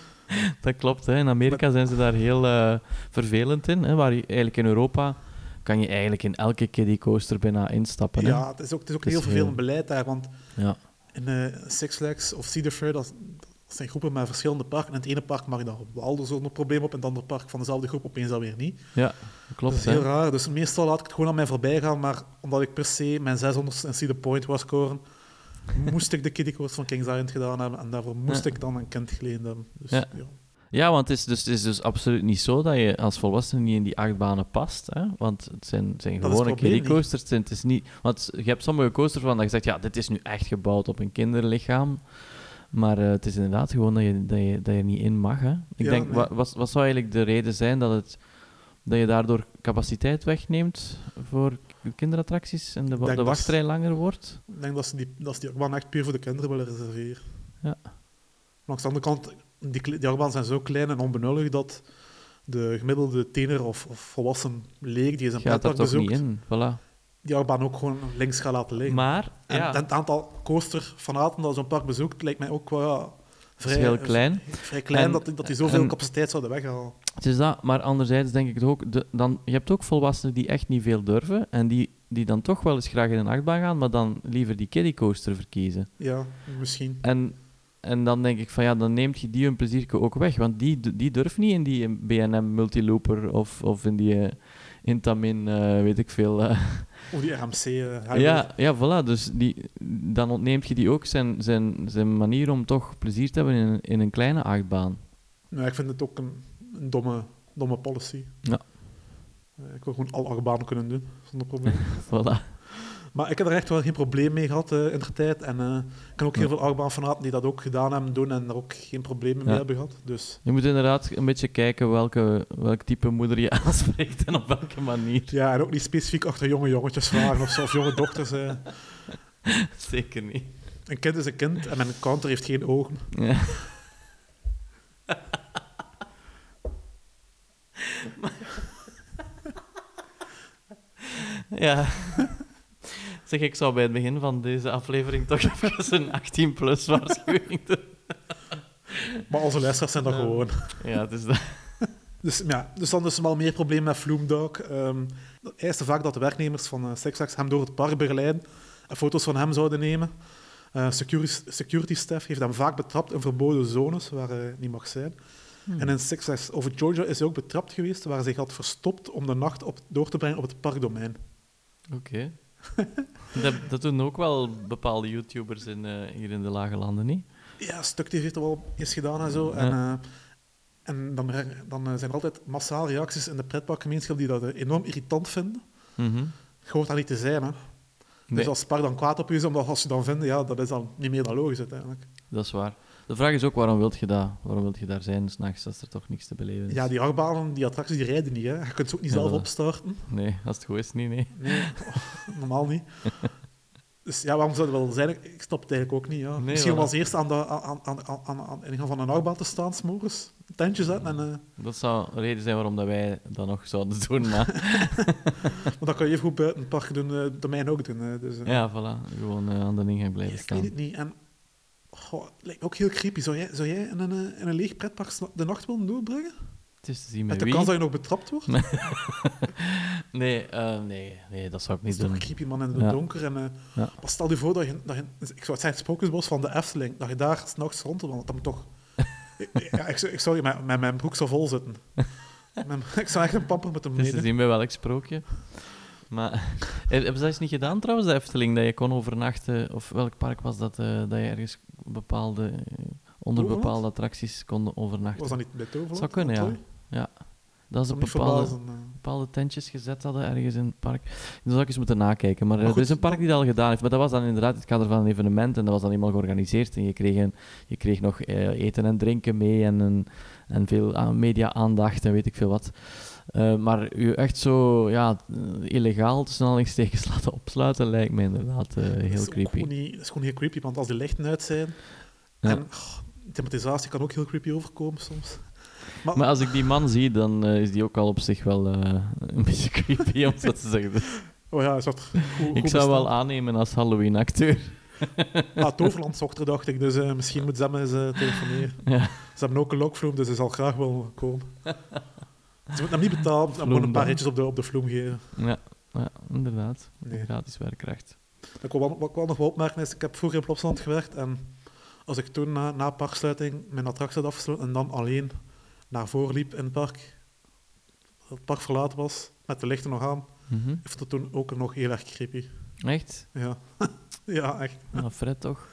*laughs* Dat klopt. Hè. In Amerika zijn ze daar heel uh, vervelend in. Hè, waar je, eigenlijk in Europa kan je eigenlijk in elke kiddie coaster bijna instappen. Hè. Ja, het is ook, het is ook heel vervelend beleid daar. Want ja. in uh, Six Flags of Cedar Fair, dat, dat, zijn groepen met verschillende parken. In het ene park mag daar wel zo'n probleem op, en het andere park van dezelfde groep opeens alweer niet. Ja, klopt. Dat is heel raar. Dus meestal laat ik het gewoon aan mij voorbij gaan. Maar omdat ik per se mijn 600 in Cedar Point was scoren moest ik de Kiddie van Kings Island gedaan hebben en daarvoor moest ik dan een kind geleend hebben. Dus, ja. ja. Ja, want het is, dus, het is dus absoluut niet zo dat je als volwassene niet in die achtbanen past. Hè? Want het zijn, zijn gewone kiddie coasters. Het is niet, want je hebt sommige coasters van dat je zegt, ja, dit is nu echt gebouwd op een kinderlichaam. Maar uh, het is inderdaad gewoon dat je, dat je, dat je niet in mag. Hè? Ik Ja, denk, nee. wat, wat, wat zou eigenlijk de reden zijn dat, het, dat je daardoor capaciteit wegneemt voor kinderattracties en de, de dat wachtrij langer wordt? Ik denk dat ze die, dat ze die achtbaan echt puur voor de kinderen willen reserveren. Ja. Maar aan de andere kant, die, die achtbanen zijn zo klein en onbenullig dat de gemiddelde tiener of, of volwassen leek die is een Gaat daar pretpark toch niet bezoekt, in? Voilà. Die achtbaan ook gewoon links gaat laten liggen. Maar, en, ja, en het aantal coasterfanaten dat zo'n park bezoekt, lijkt mij ook wel vrij, heel klein. vrij klein En- dat, die- dat die zoveel en- capaciteit zouden weghalen. Het is dat, maar anderzijds denk ik ook, de, dan, je hebt ook volwassenen die echt niet veel durven en die, die dan toch wel eens graag in een achtbaan gaan, maar dan liever die kiddie coaster verkiezen. Ja, misschien. En, en dan denk ik van ja, dan neemt je die hun plezierke ook weg, want die, die durft niet in die B&M Multilooper of, of in die eh, Intamin, eh, weet ik veel. eh. Of die RMC. eh, ja, ja, voilà, dus die, dan ontneemt je die ook zijn, zijn, zijn manier om toch plezier te hebben in, een- in een kleine achtbaan. Nou, ik vind het ook een, een domme, domme policy. Ja. ik wil gewoon al achtbanen kunnen doen, zonder probleem. *laughs* voilà. Maar ik heb er echt wel geen probleem mee gehad uh, in de tijd. En uh, ik ken ook heel veel achtbaanfanaten die dat ook gedaan hebben doen en er ook geen problemen mee hebben gehad. Dus. Je moet inderdaad een beetje kijken welke, welk type moeder je *laughs* aanspreekt en op welke manier. Ja, en ook niet specifiek achter jonge jongetjes vragen of, zo, of jonge dochters. Uh. *laughs* Zeker niet. Een kind is een kind en mijn counter heeft geen ogen. Ja. *laughs* ja. Zeg, ik zou bij het begin van deze aflevering toch *laughs* even een 18-plus waarschuwing doen. Maar onze luisteraars zijn dat gewoon. Ja, het is dat. Dus, ja, dus dan is er wel meer problemen met Vloemdog. Um, ehm, eiste vaak dat de werknemers van uh, hem door het park begeleiden en foto's van hem zouden nemen. Uh, security, security staff heeft hem vaak betrapt in verboden zones waar hij niet mag zijn. Hmm. En in Flags over Georgia is hij ook betrapt geweest waar hij zich had verstopt om de nacht op, door te brengen op het parkdomein. Oké. *laughs* dat, dat, doen ook wel bepaalde YouTubers in, uh, hier in de Lage Landen, niet? Ja, Stuk TV heeft er wel eens gedaan en zo. En, uh, en dan, dan zijn er altijd massaal reacties in de pretparkgemeenschap die dat enorm irritant vinden. Mm -hmm. Je hoort dat niet te zijn, hè. Dus als Spar dan kwaad op je is, omdat als je dan vindt, ja, dat is dan niet meer dan logisch uiteindelijk. Dat is waar. De vraag is ook, waarom wilt je dat? Waarom wilt je daar zijn s'nachts als er toch niks te beleven is? Ja, die achtbanen, die attracties, die rijden niet. Hè. Je kunt ze ook niet zelf opstarten. Nee, als het goed is, niet, nee. Nee, normaal niet. *laughs* Dus ja, waarom zou het wel zijn? Ik snap het eigenlijk ook niet. Ja. Misschien om als eerste aan de aan, aan, aan, aan, aan ingang van een achtbaan te staan, s'morgens. Tentje zetten en... Uh... Dat zou een reden zijn waarom dat wij dat nog zouden *laughs* doen, maar... *laughs* maar dat kan je even goed buiten het park doen, uh, de ook doen. Uh, dus, ja, voilà. Gewoon aan de ingang blijven staan. Ik weet het niet. En Goh, lijkt ook heel creepy. Zou jij, zou jij in, een, eh, in een leeg pretpark de nacht willen doorbrengen? Het is te zien met, met de wie? kans dat je nog betrapt wordt? *laughs* nee, uh, nee, nee, dat zou ik niet doen. Dat is toch creepy, man, in het ja. donker. En, uh, ja. Stel je voor dat je, dat je... Ik zou het zeggen, het spookjesbos van de Efteling, dat je daar s'nachts rondwandelt. Dat moet toch... *laughs* ja, ik, ik, sorry, mijn, mijn, mijn broek zou vol zitten. *laughs* mijn, ik zou echt een pamper met hem mee. Het is te zien bij welk sprookje. Maar *laughs* hebben ze dat eens niet gedaan trouwens, de Efteling, dat je kon overnachten? Of welk park was dat, uh, dat je ergens bepaalde, uh, onder bepaalde attracties kon overnachten? Was dat niet bij Toverland? Zou kunnen, ja. ja. Dat ze bepaalde, bepaalde tentjes gezet hadden ergens in het park. Dan zou ik eens moeten nakijken. Maar, maar er is een park die dat al gedaan heeft. Maar dat was dan inderdaad het kader van een evenement. En dat was dan eenmaal georganiseerd. En je kreeg, een, je kreeg nog uh, eten en drinken mee. En, een, en veel media-aandacht en weet ik veel wat. Uh, maar u echt zo ja, illegaal tussen aanhalingstekens *laughs* laten opsluiten lijkt me inderdaad uh, heel dat creepy. Niet, dat is gewoon heel creepy, want als de lichten uit zijn... Ja. En oh, thematisatie kan ook heel creepy overkomen soms. Maar, maar als ik die man zie, dan uh, is die ook al op zich wel *laughs* een beetje creepy, om zo te zeggen. *laughs* Oh ja, is dat Ik zou wel aannemen als Halloween-acteur. ah, Toverland zocht dacht ik, dus misschien moet ze hem eens telefoneren. Ja. Ze hebben ook een lockroom, dus ze zal graag wel komen. Ze moeten hem niet betalen, dan gewoon een paar ritjes op de, op de vloem geven. Ja, ja inderdaad. Nee. Gratis werkkracht. Wat ik, wel, wat ik wel nog wel opmerken is, ik heb vroeger in Plopsaland gewerkt en als ik toen na, na parksluiting mijn attractie had afgesloten en dan alleen naar voren liep in het park, het park verlaten was, met de lichten nog aan, mm -hmm. vond het toen ook nog heel erg creepy. Echt? Ja. *laughs* ja, echt. Nou, Fred toch?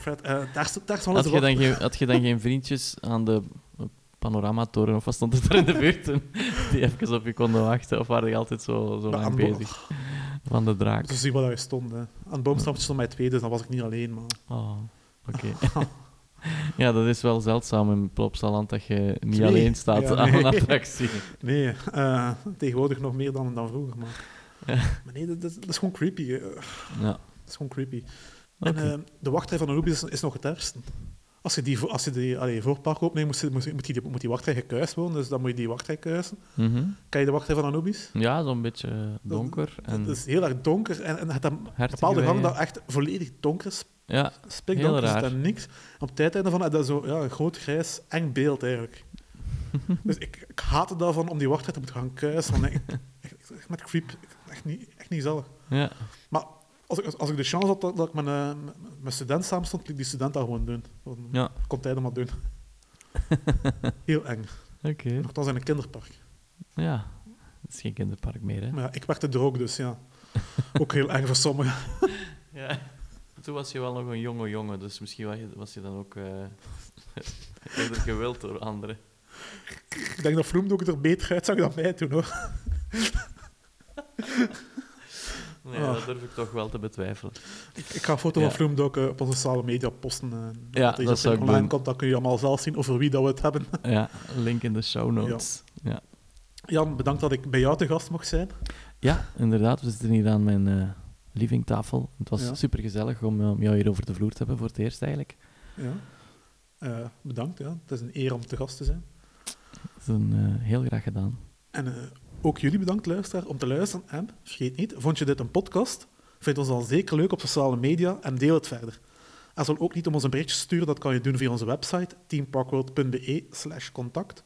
Fred, uh, daar, daar had, je dan geen, had je dan geen vriendjes aan de Panoramatoren, of wat stond het er in de buurt *laughs* die even op je konden wachten? Of waren die altijd zo, zo lang bezig? Van de draak. Dus zie waar je stond. Hè. Aan het stond mij twee, dus dan was ik niet alleen. Maar... Oh, oké. *laughs* ja, dat is wel zeldzaam in Plopsaland dat je niet alleen staat ja, nee. aan een attractie. *laughs* Nee, uh, tegenwoordig nog meer dan, dan vroeger. Maar, ja. maar nee, dat, dat, is gewoon creepy. Ja. Dat is gewoon creepy. Okay. En uh, de wachtrij van Anubis is, is nog het ergste. Als je die, als je die allee, voorpark opneemt, moet, moet, moet, die, moet die wachtrij gekuist worden, dus dan moet je die wachtrij kuisen. Mm -hmm. Kan je de wachtrij van Anubis? Ja, zo'n beetje donker. Dat, en... is heel erg donker en, en het bepaalde gang dat echt volledig donker is. Ja, Spikdonker is en niks. Op het uiteinde van dat is zo ja, een groot grijs eng beeld eigenlijk. *laughs* dus ik, ik haatte daarvan om die wachtrij te moeten gaan kuisen. Want ik, ik, met creep, echt niet, echt niet zelf. Ja. Maar als ik, als ik de chance had dat, dat ik met een, met student samen stond, liet die student dat gewoon doen. Dan ja. kon hij dat maar doen. *laughs* Heel eng. Oké. Okay. Nogthans in een kinderpark. Ja, het is geen kinderpark meer, hè? Maar ja, ik werkte er ook, dus ja. *laughs* ook heel eng voor sommigen. *laughs* ja. Toen was je wel nog een jonge jongen, dus misschien was je, was je dan ook uh, eerder gewild door anderen. Ik denk dat Vloemdoek er beter uitzag dan mij toen, hoor. Nee, dat ah. durf ik toch wel te betwijfelen. Ik, ik ga een foto van Vloemdok op onze sociale media posten. Uh, ja, dat, dat zou ik online komt, dan kun je allemaal zelf zien over wie dat we het hebben. *laughs* Ja, link in de show notes. Ja. Jan, bedankt dat ik bij jou te gast mocht zijn. Ja, inderdaad. We zitten hier aan mijn uh, livingtafel. Het was ja. super gezellig om, om jou hier over de vloer te hebben voor het eerst eigenlijk. Ja. Bedankt, ja. Het is een eer om te gast te zijn. Dat is een, heel graag gedaan. En ook jullie bedankt, luisteraar, om te luisteren. En vergeet niet, vond je dit een podcast? Vind ons dan zeker leuk op sociale media en deel het verder. En zal ook niet om ons een berichtje sturen, dat kan je doen via onze website teamparkworld.be slash contact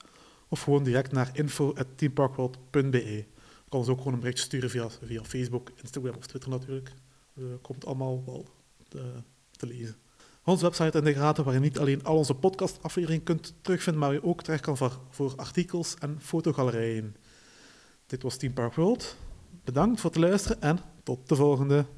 of gewoon direct naar info.teamparkworld.be. Je kan ons ook gewoon een berichtje sturen via, via Facebook, Instagram of Twitter natuurlijk. Uh, komt allemaal wel te, te lezen. Onze website in de waar je niet alleen al onze podcastafleveringen kunt terugvinden, maar je ook terecht kan voor artikels en fotogalerijen. Dit was Team Park World. Bedankt voor het luisteren en tot de volgende.